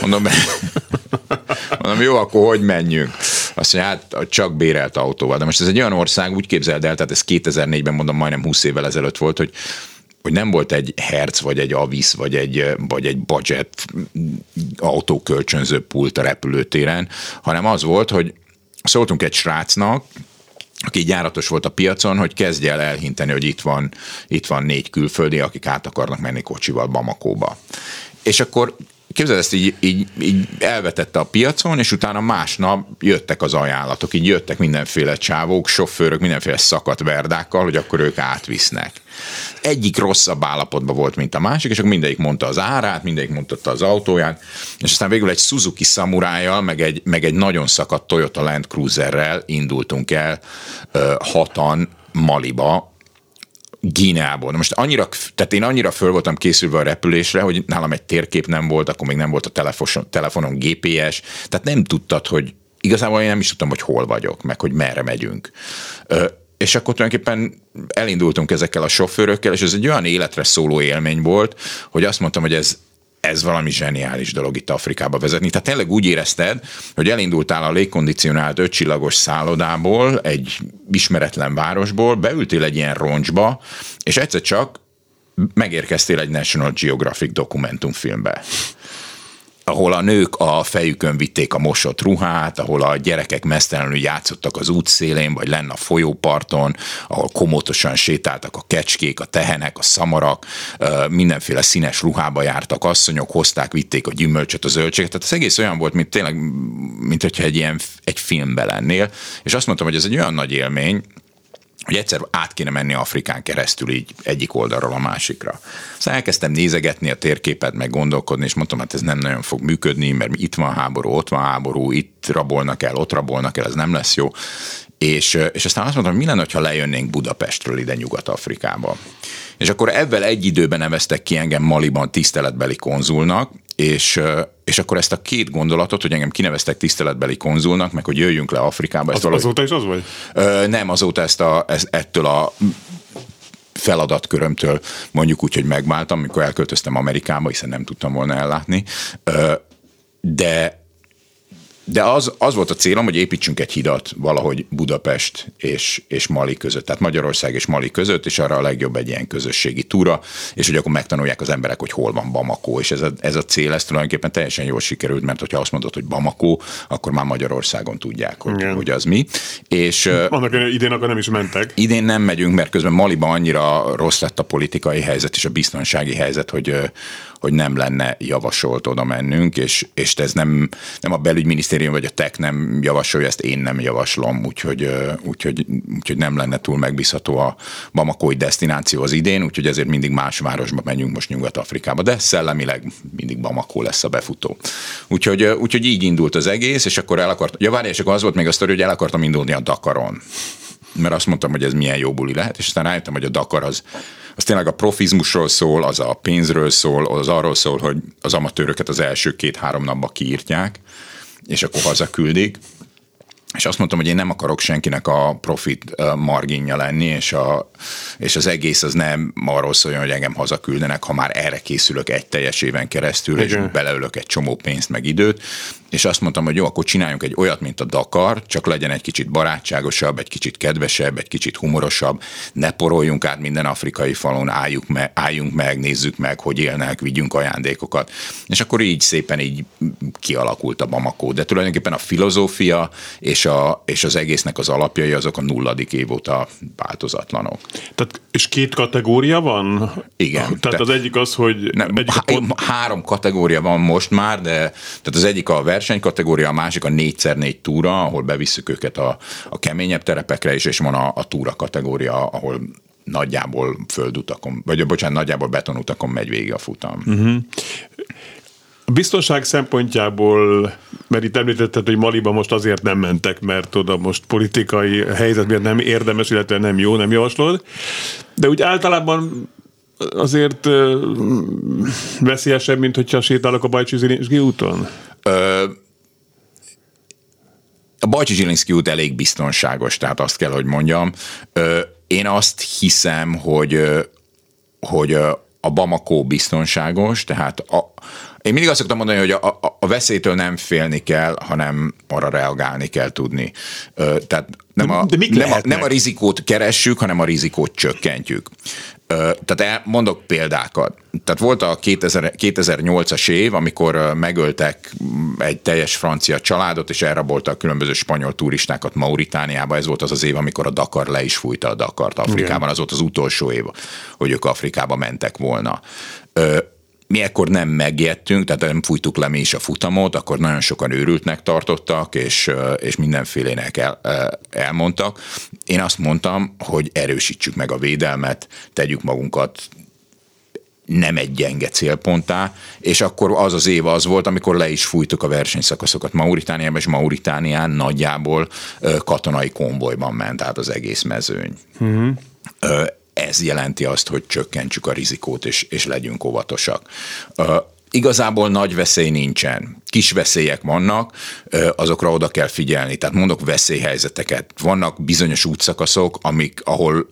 Speaker 3: Mondom, mondom jó, akkor hogy menjünk? Azt mondja, hát csak bérelt autóval. De most ez egy olyan ország, úgy képzeld el, tehát ez 2004-ben mondom, majdnem 20 évvel ezelőtt volt, hogy hogy nem volt egy Hertz, vagy egy Avis, vagy egy, vagy egy budget autókölcsönző pult a repülőtéren, hanem az volt, hogy szóltunk egy srácnak, aki gyáratos volt a piacon, hogy kezdje el elhinteni, hogy itt van, itt van négy külföldi, akik át akarnak menni kocsival Bamakóba. És akkor képzeld ezt így, így, így elvetette a piacon, és utána másnap jöttek az ajánlatok, így jöttek mindenféle csávók, sofőrök, mindenféle szakadt verdákkal, hogy akkor ők átvisznek. Egyik rosszabb állapotban volt, mint a másik, és akkor mindegyik mondta az árát, mindegyik mondta az autóját, és aztán végül egy Suzuki Samurai-jal, meg egy, meg egy nagyon szakadt Toyota Land Cruiserrel indultunk el hatan Maliba, Gíneából. Na most annyira, tehát én annyira föl voltam készülve a repülésre, hogy nálam egy térkép nem volt, akkor még nem volt a telefonon, telefonon GPS, tehát nem tudtad, hogy igazából én nem is tudtam, hogy hol vagyok, meg hogy merre megyünk. Ö, és akkor tulajdonképpen elindultunk ezekkel a sofőrökkel, és ez egy olyan életre szóló élmény volt, hogy azt mondtam, hogy ez, ez valami zseniális dolog itt Afrikába vezetni. Tehát tényleg úgy érezted, hogy elindultál a légkondicionált ötcsillagos szállodából, egy ismeretlen városból, beültél egy ilyen roncsba, és egyszer csak megérkeztél egy National Geographic dokumentumfilmbe ahol a nők a fejükön vitték a mosott ruhát, ahol a gyerekek mesztelenül játszottak az útszélén, vagy lenne a folyóparton, ahol komótosan sétáltak a kecskék, a tehenek, a szamarak, mindenféle színes ruhába jártak asszonyok, hozták, vitték a gyümölcsöt, a zöldséget. Tehát az egész olyan volt, mint tényleg, mint hogyha egy ilyen egy filmben lennél. És azt mondtam, hogy ez egy olyan nagy élmény, hogy egyszer át kéne menni Afrikán keresztül így egyik oldalról a másikra. Szóval elkezdtem nézegetni a térképet, meg gondolkodni, és mondtam, hát ez nem nagyon fog működni, mert itt van háború, ott van háború, itt rabolnak el, ott rabolnak el, ez nem lesz jó. És, és aztán azt mondtam, mi lenne, ha lejönnénk Budapestről ide Nyugat-Afrikába. És akkor ebben egy időben neveztek ki engem Maliban tiszteletbeli konzulnak, és, és akkor ezt a két gondolatot, hogy engem kineveztek tiszteletbeli konzulnak, meg hogy jöjjünk le Afrikába.
Speaker 2: Az, valahogy... Azóta is az vagy?
Speaker 3: Ö, nem, azóta ezt a, ez, ettől a feladatkörömtől mondjuk úgy, hogy megváltam, amikor elköltöztem Amerikába, hiszen nem tudtam volna ellátni. Ö, de de az, az volt a célom, hogy építsünk egy hidat valahogy Budapest és, és Mali között, tehát Magyarország és Mali között, és arra a legjobb egy ilyen közösségi túra, és hogy akkor megtanulják az emberek, hogy hol van Bamako, és ez a, ez a cél, ez tulajdonképpen teljesen jól sikerült, mert hogyha azt mondod, hogy Bamako, akkor már Magyarországon tudják, hogy, hogy az mi. És,
Speaker 2: Annak idén akkor nem is mentek.
Speaker 3: Idén nem megyünk, mert közben Maliban annyira rossz lett a politikai helyzet és a biztonsági helyzet, hogy, hogy nem lenne javasolt oda mennünk, és, és ez nem, nem a belügyminisztérium vagy a TEK nem javasolja, ezt én nem javaslom, úgyhogy, úgyhogy, úgyhogy nem lenne túl megbízható a Bamakói destináció az idén, úgyhogy ezért mindig más városba megyünk most Nyugat-Afrikába, de szellemileg mindig Bamakó lesz a befutó. Úgyhogy, úgyhogy így indult az egész, és akkor el akartam, ja várj, és akkor az volt még a sztori, hogy el akartam indulni a Dakaron mert azt mondtam, hogy ez milyen jó buli lehet, és aztán rájöttem, hogy a Dakar az, az tényleg a profizmusról szól, az a pénzről szól, az arról szól, hogy az amatőröket az első két-három napban kiírtják, és akkor hazaküldik. És azt mondtam, hogy én nem akarok senkinek a profit marginja lenni, és, a, és az egész az nem arról szóljon, hogy engem hazaküldenek, ha már erre készülök egy teljes éven keresztül, Igen. és beleülök egy csomó pénzt meg időt, és azt mondtam, hogy jó, akkor csináljunk egy olyat, mint a Dakar, csak legyen egy kicsit barátságosabb, egy kicsit kedvesebb, egy kicsit humorosabb, ne poroljunk át minden afrikai falon, álljunk meg, álljunk meg, nézzük meg, hogy élnek, vigyünk ajándékokat. És akkor így szépen így kialakult a Bamako. De tulajdonképpen a filozófia és, a, és az egésznek az alapjai azok a nulladik év óta változatlanok.
Speaker 2: Tehát, és két kategória van?
Speaker 3: Igen.
Speaker 2: Tehát te, az egyik az, hogy...
Speaker 3: Nem, egyik há, pont... Három kategória van most már, de tehát az egyik a vers versenykategória, a másik a 4x4 túra, ahol bevisszük őket a, a keményebb terepekre is, és van a, a túra kategória, ahol nagyjából földutakon, vagy bocsánat, nagyjából betonutakon megy végig a futam. Uh-huh.
Speaker 2: Biztonság szempontjából, mert itt említetted, hogy Maliba most azért nem mentek, mert oda most politikai helyzet miatt nem érdemes, illetve nem jó, nem javaslod. De úgy általában azért veszélyesebb, mint hogyha sétálok a Bajcsi Zilinszki úton?
Speaker 3: A Bajcsi Zsilinszki út elég biztonságos, tehát azt kell, hogy mondjam. Én azt hiszem, hogy, hogy a Bamako biztonságos, tehát a, én mindig azt szoktam mondani, hogy a, a, a veszélytől nem félni kell, hanem arra reagálni kell tudni. Ö, tehát nem a, de, de nem, a, nem a rizikót keressük, hanem a rizikót csökkentjük. Tehát mondok példákat. Tehát volt a 2000, 2008-as év, amikor megöltek egy teljes francia családot, és elraboltak különböző spanyol turistákat Mauritániába. Ez volt az az év, amikor a Dakar le is fújta a Dakart Afrikában. Igen. Az volt az utolsó év, hogy ők Afrikába mentek volna mi ekkor nem megjettünk, tehát nem fújtuk le mi is a futamot, akkor nagyon sokan őrültnek tartottak, és, és mindenfélének el, elmondtak. Én azt mondtam, hogy erősítsük meg a védelmet, tegyük magunkat nem egy gyenge célponttá, és akkor az az év az volt, amikor le is fújtuk a versenyszakaszokat Mauritániában, és Mauritánián nagyjából katonai konvojban ment át az egész mezőny. Uh-huh ez jelenti azt, hogy csökkentsük a rizikót, és, és legyünk óvatosak. Igazából nagy veszély nincsen. Kis veszélyek vannak, azokra oda kell figyelni. Tehát mondok veszélyhelyzeteket. Vannak bizonyos útszakaszok, amik, ahol,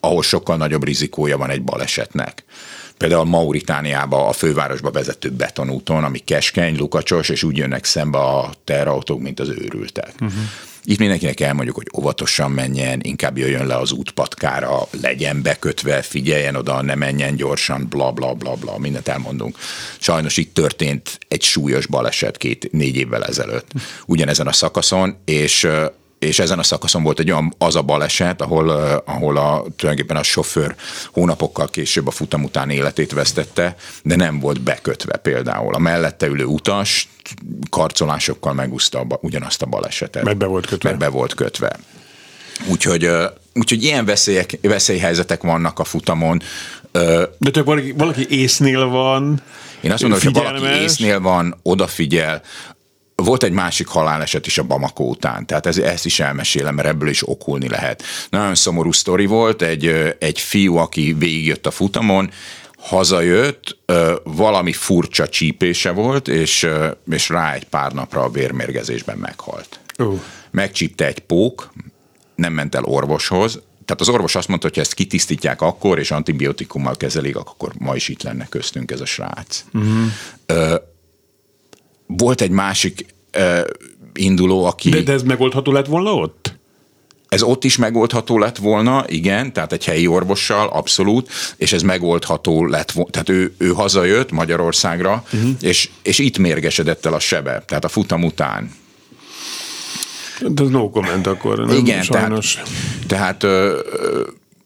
Speaker 3: ahol sokkal nagyobb rizikója van egy balesetnek például Mauritániába a fővárosba vezető betonúton, ami keskeny, lukacsos, és úgy jönnek szembe a terautók, mint az őrültek. Uh-huh. Itt mindenkinek elmondjuk, hogy óvatosan menjen, inkább jöjjön le az útpatkára, legyen bekötve, figyeljen oda, ne menjen gyorsan, bla bla bla bla, mindent elmondunk. Sajnos itt történt egy súlyos baleset két-négy évvel ezelőtt, ugyanezen a szakaszon, és és ezen a szakaszon volt egy olyan az a baleset, ahol, ahol a, tulajdonképpen a sofőr hónapokkal később a futam után életét vesztette, de nem volt bekötve például. A mellette ülő utas karcolásokkal megúszta ugyanazt a balesetet.
Speaker 2: Mert be volt kötve.
Speaker 3: Mert be volt kötve. Úgyhogy, úgyhogy ilyen veszélyek, veszélyhelyzetek vannak a futamon.
Speaker 2: De csak valaki, valaki észnél van,
Speaker 3: én azt mondom, hogy ha valaki észnél van, odafigyel, volt egy másik haláleset is a Bamako után, tehát ez, ezt is elmesélem, mert ebből is okulni lehet. Nagyon szomorú sztori volt, egy, egy fiú, aki végigjött a futamon, hazajött, valami furcsa csípése volt, és, és rá egy pár napra a vérmérgezésben meghalt. Uh. Megcsípte egy pók, nem ment el orvoshoz, tehát az orvos azt mondta, hogy ha ezt kitisztítják akkor, és antibiotikummal kezelik, akkor ma is itt lenne köztünk ez a srác. Uh-huh volt egy másik uh, induló, aki...
Speaker 2: De, de ez megoldható lett volna ott?
Speaker 3: Ez ott is megoldható lett volna, igen, tehát egy helyi orvossal, abszolút, és ez megoldható lett volna. Tehát ő, ő hazajött Magyarországra, uh-huh. és, és itt mérgesedett el a sebe, tehát a futam után.
Speaker 2: De no comment akkor, nem?
Speaker 3: Igen, sajnos. tehát, tehát ö,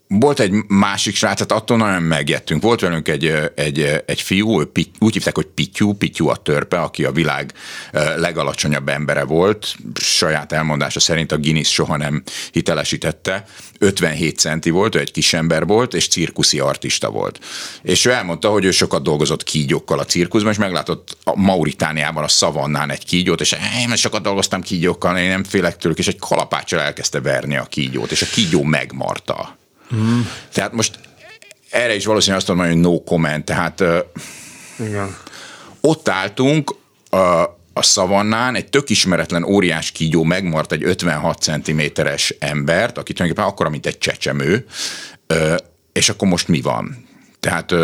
Speaker 3: volt egy másik srác, hát attól nagyon megjettünk. Volt velünk egy, egy, egy fiú, úgy hívták, hogy Pityú, Pityú a törpe, aki a világ legalacsonyabb embere volt. Saját elmondása szerint a Guinness soha nem hitelesítette. 57 centi volt, ő egy kis ember volt, és cirkuszi artista volt. És ő elmondta, hogy ő sokat dolgozott kígyókkal a cirkuszban, és meglátott a Mauritániában a szavannán egy kígyót, és én sokat dolgoztam kígyókkal, én nem félek tőlük, és egy kalapáccsal elkezdte verni a kígyót, és a kígyó megmarta. Mm. Tehát most erre is valószínűleg azt mondom, hogy no comment, tehát Igen. ott álltunk, a szavannán egy tök ismeretlen óriás kígyó megmart egy 56 cm-es embert, aki tulajdonképpen akkora, mint egy csecsemő, és akkor most mi van? Tehát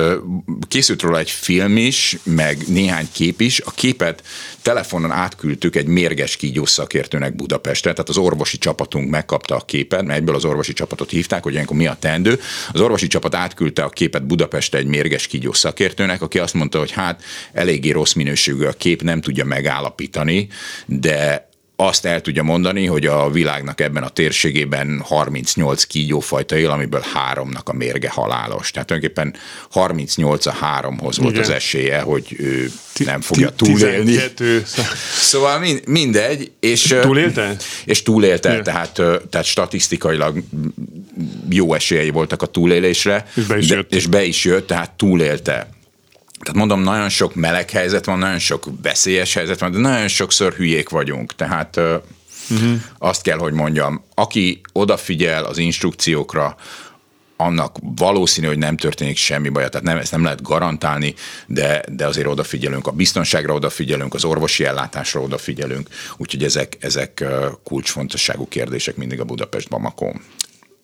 Speaker 3: készült róla egy film is, meg néhány kép is. A képet telefonon átküldtük egy mérges kígyó szakértőnek Budapestre, tehát az orvosi csapatunk megkapta a képet, mert egyből az orvosi csapatot hívták, hogy ilyenkor mi a teendő. Az orvosi csapat átküldte a képet Budapestre egy mérges kígyó szakértőnek, aki azt mondta, hogy hát eléggé rossz minőségű a kép, nem tudja megállapítani, de azt el tudja mondani, hogy a világnak ebben a térségében 38 kígyófajta él, amiből háromnak a mérge halálos. Tehát tulajdonképpen 38 a háromhoz volt Igen. az esélye, hogy ő nem fogja túlélni. Szóval mindegy. És,
Speaker 2: túlélte?
Speaker 3: És túlélte, tehát, tehát statisztikailag jó esélyei voltak a túlélésre.
Speaker 2: És be is de, jött.
Speaker 3: És be is jött, tehát túlélte. Tehát mondom, nagyon sok meleg helyzet van, nagyon sok veszélyes helyzet van, de nagyon sokszor hülyék vagyunk. Tehát uh-huh. azt kell, hogy mondjam, aki odafigyel az instrukciókra, annak valószínű, hogy nem történik semmi baj, tehát nem, ezt nem lehet garantálni, de, de azért odafigyelünk, a biztonságra odafigyelünk, az orvosi ellátásra odafigyelünk, úgyhogy ezek, ezek kulcsfontosságú kérdések mindig a Budapest Bamako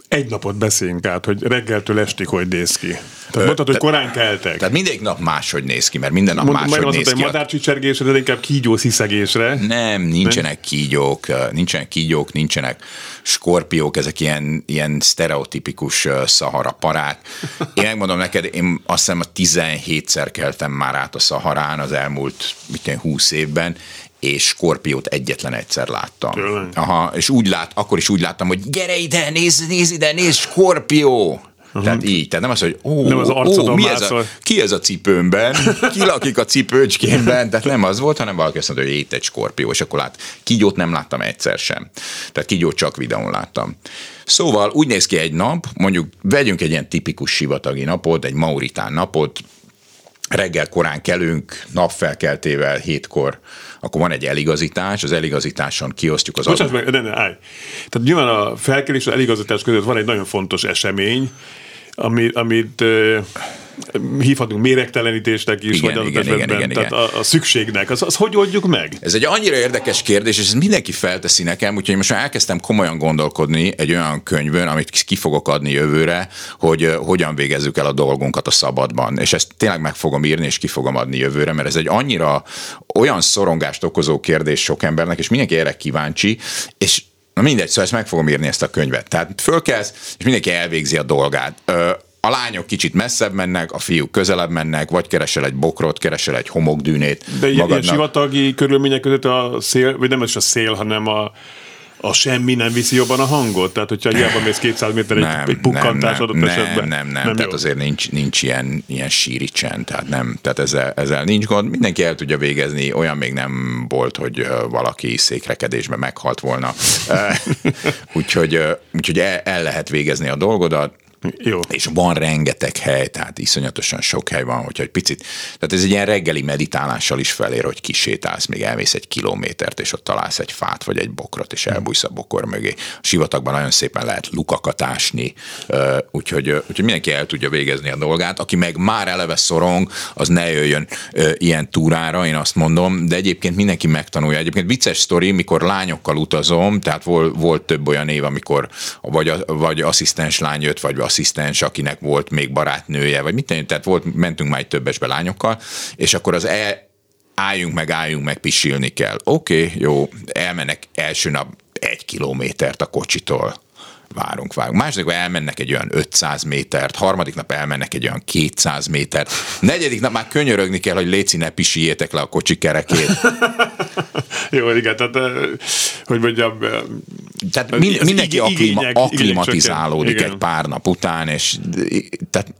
Speaker 2: egy napot beszéljünk át, hogy reggeltől estig hogy néz ki. Tehát mondtad, hogy korán keltek.
Speaker 3: Tehát mindegyik nap máshogy néz ki, mert minden nap Mond, máshogy néz ki.
Speaker 2: Madárcsicsergésre, de inkább kígyó sziszegésre.
Speaker 3: Nem, nincsenek nem? kígyók, nincsenek kígyók, nincsenek skorpiók, ezek ilyen, ilyen sztereotipikus szahara parák. Én megmondom neked, én azt hiszem a 17-szer keltem már át a szaharán az elmúlt mit 20 évben, és Skorpiót egyetlen egyszer láttam.
Speaker 2: Tőle?
Speaker 3: Aha, és úgy lát, akkor is úgy láttam, hogy gyere ide, nézd, nézd ide, nézd, Skorpió! Uh-huh. Tehát így, tehát nem az, hogy ó, nem az ó mi ez a, ki ez a cipőmben, ki lakik a cipőcskémben, tehát nem az volt, hanem valaki azt mondta, hogy itt egy skorpió, és akkor lát, kígyót nem láttam egyszer sem. Tehát kígyót csak videón láttam. Szóval úgy néz ki egy nap, mondjuk vegyünk egy ilyen tipikus sivatagi napot, egy mauritán napot, reggel korán kelünk, napfelkeltével, hétkor, akkor van egy eligazítás, az eligazításon kiosztjuk az...
Speaker 2: Bocsánat, meg, ne, ne, állj. Tehát nyilván a felkelés és az eligazítás között van egy nagyon fontos esemény, amit, amit hívhatunk méregtelenítésnek is, igen, vagy igen, igen, igen, tehát igen. A, a szükségnek, az, az hogy oldjuk meg?
Speaker 3: Ez egy annyira érdekes kérdés, és ez mindenki felteszi nekem, úgyhogy most már elkezdtem komolyan gondolkodni egy olyan könyvön, amit ki fogok adni jövőre, hogy hogyan végezzük el a dolgunkat a szabadban. És ezt tényleg meg fogom írni, és ki fogom adni jövőre, mert ez egy annyira olyan szorongást okozó kérdés sok embernek, és mindenki erre kíváncsi, és Na mindegy, szóval ezt meg fogom írni ezt a könyvet. Tehát fölkelsz, és mindenki elvégzi a dolgát a lányok kicsit messzebb mennek, a fiúk közelebb mennek, vagy keresel egy bokrot, keresel egy homokdűnét.
Speaker 2: De ilyen, ilyen sivatagi körülmények között a szél, vagy nem is a szél, hanem a, a semmi nem viszi jobban a hangot? Tehát, hogyha hiába mész 200 méter egy, egy pukkantás adott
Speaker 3: nem,
Speaker 2: esetben?
Speaker 3: Nem, nem, nem. Tehát jó. azért nincs, nincs ilyen, ilyen síri csend, tehát nem, tehát ezzel, ezzel nincs gond. Mindenki el tudja végezni, olyan még nem volt, hogy valaki székrekedésben meghalt volna. úgyhogy, úgyhogy el, el lehet végezni a dolgodat,
Speaker 2: jó.
Speaker 3: És van rengeteg hely, tehát iszonyatosan sok hely van, hogyha egy picit, tehát ez egy ilyen reggeli meditálással is felér, hogy kisétálsz, még elmész egy kilométert, és ott találsz egy fát vagy egy bokrot, és elbújsz a bokor mögé. A sivatagban nagyon szépen lehet lukakat ásni, úgyhogy, úgyhogy mindenki el tudja végezni a dolgát. Aki meg már eleve szorong, az ne jöjjön ilyen túrára, én azt mondom, de egyébként mindenki megtanulja. Egyébként vicces sztori, mikor lányokkal utazom, tehát volt, volt több olyan év, amikor vagy, vagy asszisztens lány jött, vagy asszisztens, akinek volt még barátnője, vagy mit tenni, tehát volt, mentünk már egy többesbe lányokkal, és akkor az e, álljunk meg, álljunk meg, pisilni kell. Oké, okay, jó, elmennek első nap egy kilométert a kocsitól várunk, várunk. Második nap elmennek egy olyan 500 métert, harmadik nap elmennek egy olyan 200 métert, negyedik nap már könyörögni kell, hogy léci ne pisiljétek le a kocsi kerekét.
Speaker 2: Jó, igen, tehát hogy mondjam...
Speaker 3: Tehát min, mindenki igények, akklima, akklimatizálódik egy pár nap után, és tehát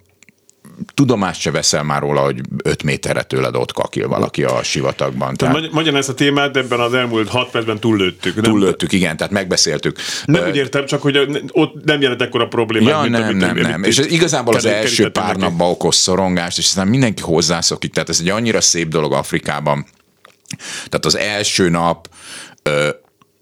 Speaker 3: tudomást se veszel már róla, hogy 5 méterre tőled ott kakil valaki a sivatagban.
Speaker 2: Tehát, magyarán ezt a témát ebben az elmúlt 6 percben túllőttük.
Speaker 3: Túllőttük, igen, tehát megbeszéltük.
Speaker 2: Nem uh, úgy értem, csak hogy ott nem jelent ekkora problémát.
Speaker 3: Ja, mint nem, amit, nem, nem. És ez igazából az első pár napban okoz szorongást, és aztán mindenki hozzászokik. Tehát ez egy annyira szép dolog Afrikában. Tehát az első nap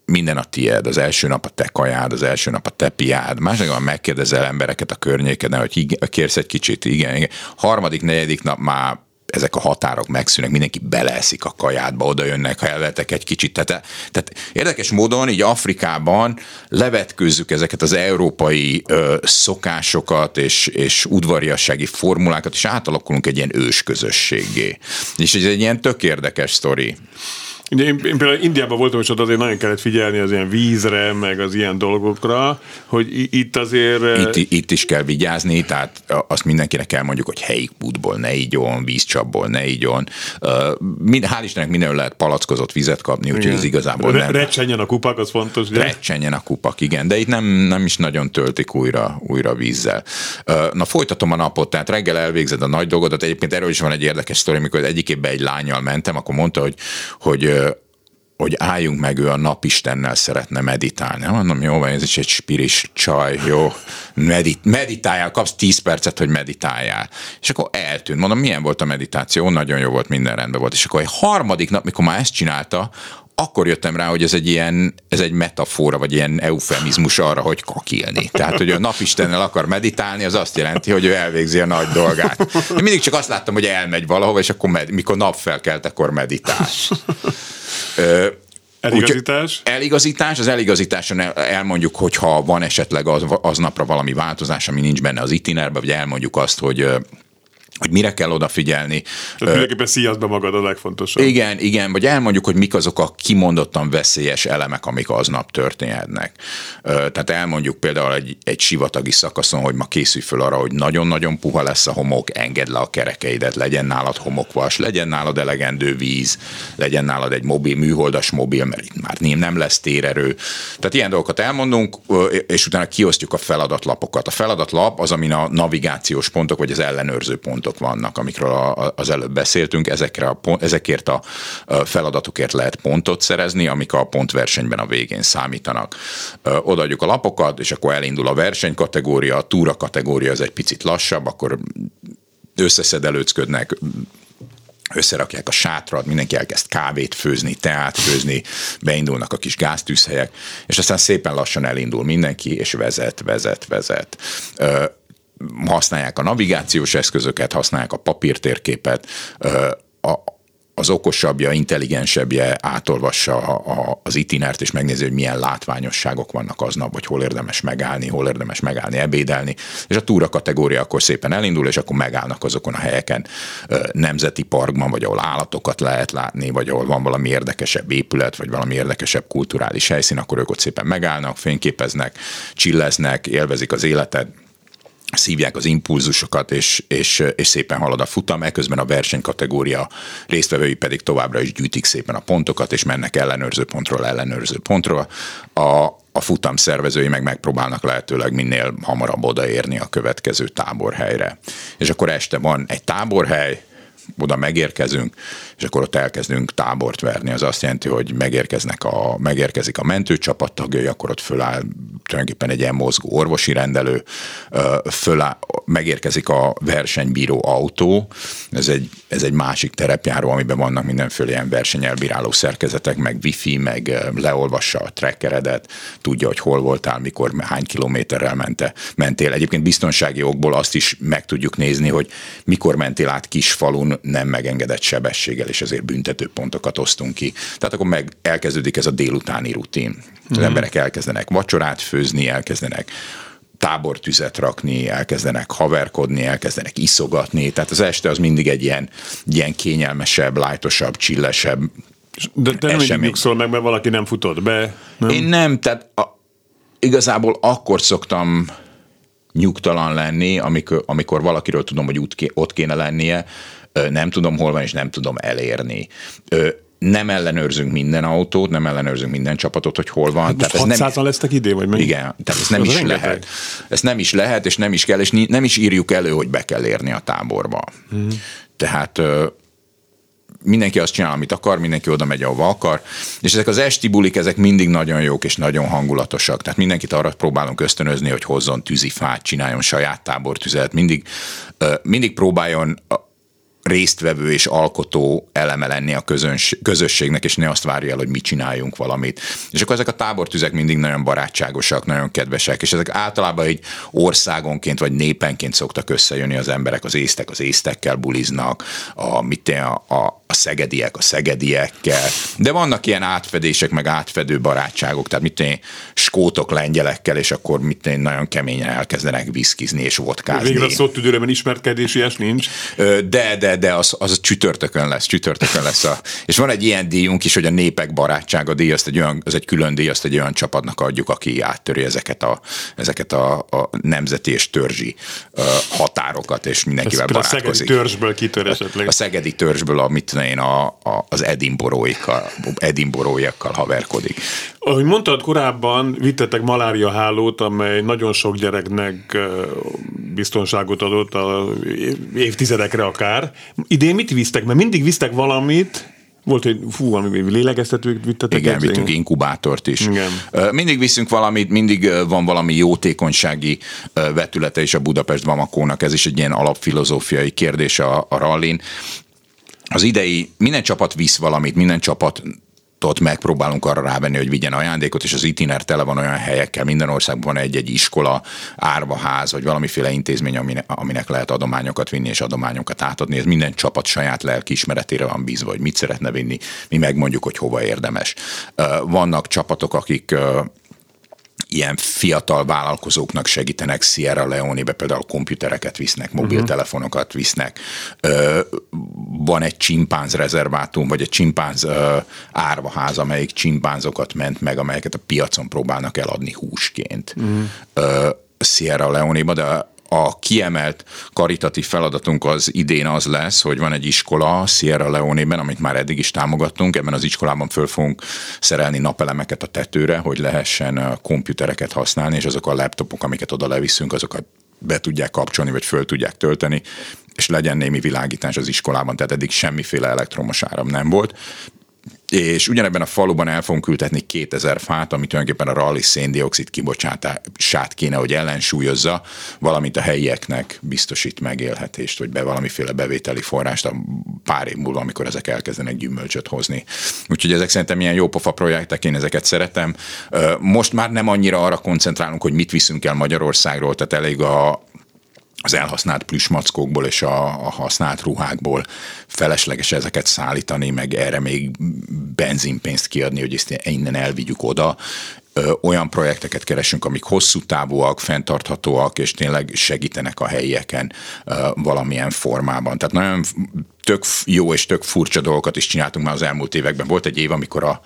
Speaker 3: minden a tied, az első nap a te kajád, az első nap a te piád, másodikban megkérdezel embereket a környékeden, hogy kérsz egy kicsit, igen, igen. Harmadik, negyedik nap már ezek a határok megszűnnek, mindenki beleeszik a kajádba, oda jönnek, ha elvetek egy kicsit. Tehát, tehát érdekes módon így Afrikában levetkőzzük ezeket az európai ö, szokásokat és, és udvariassági formulákat, és átalakulunk egy ilyen ős közösségé. És ez egy ilyen tök érdekes sztori.
Speaker 2: Ugye én, én például Indiában voltam, és ott azért nagyon kellett figyelni az ilyen vízre, meg az ilyen dolgokra, hogy itt azért...
Speaker 3: Itt, itt is kell vigyázni, tehát azt mindenkinek kell mondjuk, hogy helyi kútból ne igyon, vízcsapból ne igyon. Hál' Istennek mindenhol lehet palackozott vizet kapni, úgyhogy ez igazából nem...
Speaker 2: Recsenjen a kupak, az fontos, ugye?
Speaker 3: Recsenjen a kupak, igen, de itt nem, nem is nagyon töltik újra, újra vízzel. Na folytatom a napot, tehát reggel elvégzed a nagy dolgodat, egyébként erről is van egy érdekes sztori, amikor egyik évben egy lányjal mentem, akkor mondta, hogy, hogy hogy álljunk meg, ő a napistennel szeretne meditálni. Mondom, jó, van, ez is egy spiris csaj, jó, medit, meditáljál, kapsz 10 percet, hogy meditáljál. És akkor eltűnt. Mondom, milyen volt a meditáció? Nagyon jó volt, minden rendben volt. És akkor egy harmadik nap, mikor már ezt csinálta, akkor jöttem rá, hogy ez egy ilyen, ez egy metafora, vagy ilyen eufemizmus arra, hogy kakilni. Tehát, hogy a napistennel akar meditálni, az azt jelenti, hogy ő elvégzi a nagy dolgát. Én mindig csak azt láttam, hogy elmegy valahova, és akkor med- mikor nap felkelt, akkor meditál.
Speaker 2: Ö, Eligazítás?
Speaker 3: Úgy, eligazítás, az eligazításon el, elmondjuk, hogyha van esetleg az, aznapra valami változás, ami nincs benne az itinerben, vagy elmondjuk azt, hogy hogy mire kell odafigyelni.
Speaker 2: Tehát mindenképpen szíjazd be magad a legfontosabb.
Speaker 3: Igen, igen, vagy elmondjuk, hogy mik azok a kimondottan veszélyes elemek, amik aznap történhetnek. Tehát elmondjuk például egy, egy sivatagi szakaszon, hogy ma készülj föl arra, hogy nagyon-nagyon puha lesz a homok, engedd le a kerekeidet, legyen nálad homokvas, legyen nálad elegendő víz, legyen nálad egy mobil, műholdas mobil, mert itt már nem lesz térerő. Tehát ilyen dolgokat elmondunk, és utána kiosztjuk a feladatlapokat. A feladatlap az, amin a navigációs pontok, vagy az ellenőrző pontok pontok vannak, amikről az előbb beszéltünk, ezekre a, ezekért a feladatokért lehet pontot szerezni, amik a pontversenyben a végén számítanak. Odaadjuk a lapokat, és akkor elindul a versenykategória, a túra kategória az egy picit lassabb, akkor összeszedelőcködnek, összerakják a sátrat, mindenki elkezd kávét főzni, teát főzni, beindulnak a kis gáztűzhelyek, és aztán szépen lassan elindul mindenki, és vezet, vezet, vezet használják a navigációs eszközöket, használják a papírtérképet, a, az okosabbja, intelligensebbje átolvassa az itinert, és megnézi, hogy milyen látványosságok vannak aznap, hogy hol érdemes megállni, hol érdemes megállni, ebédelni, és a túra kategória akkor szépen elindul, és akkor megállnak azokon a helyeken nemzeti parkban, vagy ahol állatokat lehet látni, vagy ahol van valami érdekesebb épület, vagy valami érdekesebb kulturális helyszín, akkor ők ott szépen megállnak, fényképeznek, csilleznek, élvezik az életet, szívják az impulzusokat, és, és, és szépen halad a futam, eközben a versenykategória résztvevői pedig továbbra is gyűjtik szépen a pontokat, és mennek ellenőrző pontról ellenőrző pontról. A, a futam szervezői meg megpróbálnak lehetőleg minél hamarabb odaérni a következő táborhelyre. És akkor este van egy táborhely, oda megérkezünk, és akkor ott elkezdünk tábort verni. Az azt jelenti, hogy megérkeznek a, megérkezik a mentőcsapat tagjai, akkor ott föláll tulajdonképpen egy ilyen mozgó orvosi rendelő, föláll, megérkezik a versenybíró autó, ez egy, ez egy másik terepjáró, amiben vannak mindenféle ilyen versenyelbíráló szerkezetek, meg wifi, meg leolvassa a trackeredet, tudja, hogy hol voltál, mikor, hány kilométerrel mente, mentél. Egyébként biztonsági okból azt is meg tudjuk nézni, hogy mikor mentél át falun nem megengedett sebességgel, és ezért büntető pontokat osztunk ki. Tehát akkor meg elkezdődik ez a délutáni rutin. Az mm. emberek elkezdenek vacsorát főzni, elkezdenek tábortüzet rakni, elkezdenek haverkodni, elkezdenek iszogatni, tehát az este az mindig egy ilyen, ilyen kényelmesebb, lájtosabb, csillesebb
Speaker 2: De te nem mindig nyugszol meg, mert valaki nem futott be.
Speaker 3: Nem? Én nem, tehát a, igazából akkor szoktam nyugtalan lenni, amikor, amikor valakiről tudom, hogy ott kéne lennie, nem tudom hol van, és nem tudom elérni nem ellenőrzünk minden autót, nem ellenőrzünk minden csapatot, hogy hol van. Hát
Speaker 2: tehát ez nem, lesztek idén, vagy mi?
Speaker 3: Igen, tehát ez nem ez is rengeteg. lehet. Ez nem is lehet, és nem is kell, és nem is írjuk elő, hogy be kell érni a táborba. Hmm. Tehát mindenki azt csinál, amit akar, mindenki oda megy, ahova akar, és ezek az esti bulik, ezek mindig nagyon jók és nagyon hangulatosak. Tehát mindenkit arra próbálunk ösztönözni, hogy hozzon tűzifát, csináljon saját tábortüzet, mindig, mindig próbáljon résztvevő és alkotó eleme lenni a közöns, közösségnek, és ne azt várja el, hogy mi csináljunk valamit. És akkor ezek a tábortüzek mindig nagyon barátságosak, nagyon kedvesek, és ezek általában egy országonként vagy népenként szoktak összejönni az emberek, az észtek az észtekkel buliznak, a, mit a, a, a szegediek a szegediekkel, de vannak ilyen átfedések, meg átfedő barátságok, tehát mit én, skótok lengyelekkel, és akkor mit én, nagyon keményen elkezdenek viszkizni és vodkázni.
Speaker 2: Végre a szót tüdőrében ismerkedési ilyes nincs.
Speaker 3: De, de, de az, az csütörtökön lesz, csütörtökön lesz. A, és van egy ilyen díjunk is, hogy a népek barátsága díj, azt egy olyan, az egy külön díj, azt egy olyan csapatnak adjuk, aki áttöri ezeket a, ezeket a, a nemzeti és törzsi határokat, és mindenkivel Ez barátkozik. A
Speaker 2: szegedi törzsből kitör esetleg.
Speaker 3: A szegedi törzsből, amit én, a, a, az edinboróikkal, edinboróiakkal haverkodik.
Speaker 2: Ahogy mondtad korábban, vittetek malária hálót, amely nagyon sok gyereknek biztonságot adott a évtizedekre akár. Idén mit visztek? Mert mindig visztek valamit, volt, hogy fú, valami lélegeztetőt vittetek?
Speaker 3: Igen, vittünk inkubátort is. Igen. Mindig viszünk valamit, mindig van valami jótékonysági vetülete is a Budapest Vamakónak, ez is egy ilyen alapfilozófiai kérdés a, a rallin. Az idei, minden csapat visz valamit, minden csapat ott megpróbálunk arra rávenni, hogy vigyen ajándékot, és az itiner tele van olyan helyekkel, minden országban egy-egy iskola, árvaház, vagy valamiféle intézmény, aminek lehet adományokat vinni és adományokat átadni. Ez minden csapat saját lelkiismeretére van bízva, hogy mit szeretne vinni, mi megmondjuk, hogy hova érdemes. Vannak csapatok, akik ilyen fiatal vállalkozóknak segítenek Sierra Leone-be, például komputereket visznek, mobiltelefonokat visznek. Van egy csimpánz rezervátum, vagy egy csimpánz árvaház, amelyik csimpánzokat ment meg, amelyeket a piacon próbálnak eladni húsként. Uh-huh. Sierra Leone-ba, de a kiemelt karitatív feladatunk az idén az lesz, hogy van egy iskola Sierra Leone-ben, amit már eddig is támogattunk, ebben az iskolában föl fogunk szerelni napelemeket a tetőre, hogy lehessen komputereket használni, és azok a laptopok, amiket oda leviszünk, azokat be tudják kapcsolni, vagy föl tudják tölteni, és legyen némi világítás az iskolában, tehát eddig semmiféle elektromos áram nem volt és ugyanebben a faluban el fogunk ültetni 2000 fát, amit tulajdonképpen a rally széndiokszid kibocsátását kéne, hogy ellensúlyozza, valamint a helyieknek biztosít megélhetést, vagy be valamiféle bevételi forrást a pár év múlva, amikor ezek elkezdenek gyümölcsöt hozni. Úgyhogy ezek szerintem ilyen jó pofa projektek, én ezeket szeretem. Most már nem annyira arra koncentrálunk, hogy mit viszünk el Magyarországról, tehát elég a, az elhasznált plüsmackókból és a, a használt ruhákból felesleges ezeket szállítani, meg erre még benzinpénzt kiadni, hogy ezt innen elvigyük oda. Olyan projekteket keresünk, amik hosszú távúak, fenntarthatóak, és tényleg segítenek a helyieken valamilyen formában. Tehát nagyon tök jó és tök furcsa dolgokat is csináltunk már az elmúlt években. Volt egy év, amikor a,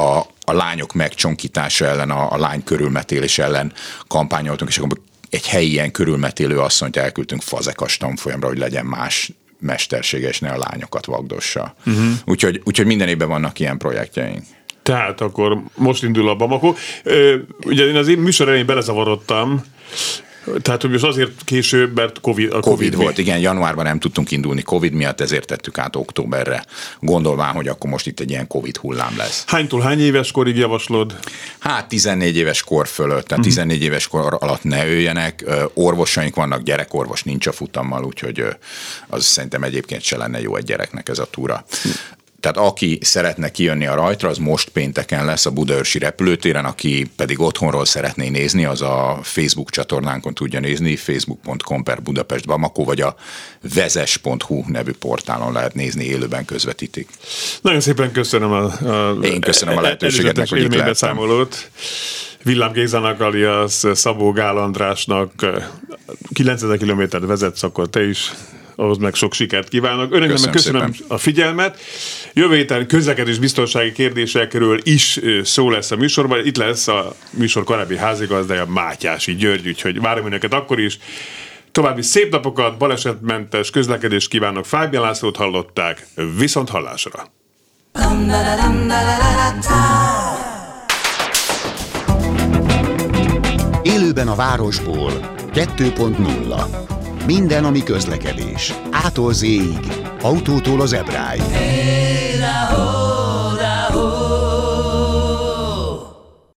Speaker 3: a, a lányok megcsonkítása ellen, a, a lány körülmetélés ellen kampányoltunk, és akkor egy helyi ilyen körülmetélő asszonyt elküldtünk fazekas tanfolyamra, hogy legyen más mesterséges, ne a lányokat vagdossa. Uh-huh. Úgyhogy, úgyhogy minden évben vannak ilyen projektjeink.
Speaker 2: Tehát akkor most indul a Bamako. Ugye én az én műsor elején belezavarodtam, tehát, most azért később, mert COVID,
Speaker 3: a COVID, COVID volt, mi? igen, januárban nem tudtunk indulni COVID miatt, ezért tettük át októberre, gondolván, hogy akkor most itt egy ilyen COVID hullám lesz.
Speaker 2: Hánytól hány éves korig javaslod?
Speaker 3: Hát 14 éves kor fölött, tehát 14 mhm. éves kor alatt ne öljenek, orvosaink vannak, gyerekorvos nincs a futammal, úgyhogy az szerintem egyébként se lenne jó egy gyereknek ez a túra. Tehát aki szeretne kijönni a rajtra, az most pénteken lesz a Budaörsi repülőtéren, aki pedig otthonról szeretné nézni, az a Facebook csatornánkon tudja nézni, facebook.com per Budapest Bamako, vagy a vezes.hu nevű portálon lehet nézni, élőben közvetítik.
Speaker 2: Nagyon szépen köszönöm a,
Speaker 3: a Én köszönöm a lehetőséget, hogy itt lehettem.
Speaker 2: Villám Gézának, alias Szabó Gál Andrásnak 9000 kilométert vezetsz, akkor te is ahhoz meg sok sikert kívánok. Önöknek köszönöm, köszönöm a figyelmet. Jövő héten közlekedés biztonsági kérdésekről is szó lesz a műsorban. Itt lesz a műsor korábbi házigazdája Mátyási György, úgyhogy várom önöket akkor is. További szép napokat, balesetmentes közlekedés kívánok. Fábián Lászlót hallották. Viszont hallásra!
Speaker 1: Élőben a városból 2.0 minden, ami közlekedés. Ától z autótól az ebráig. Hey,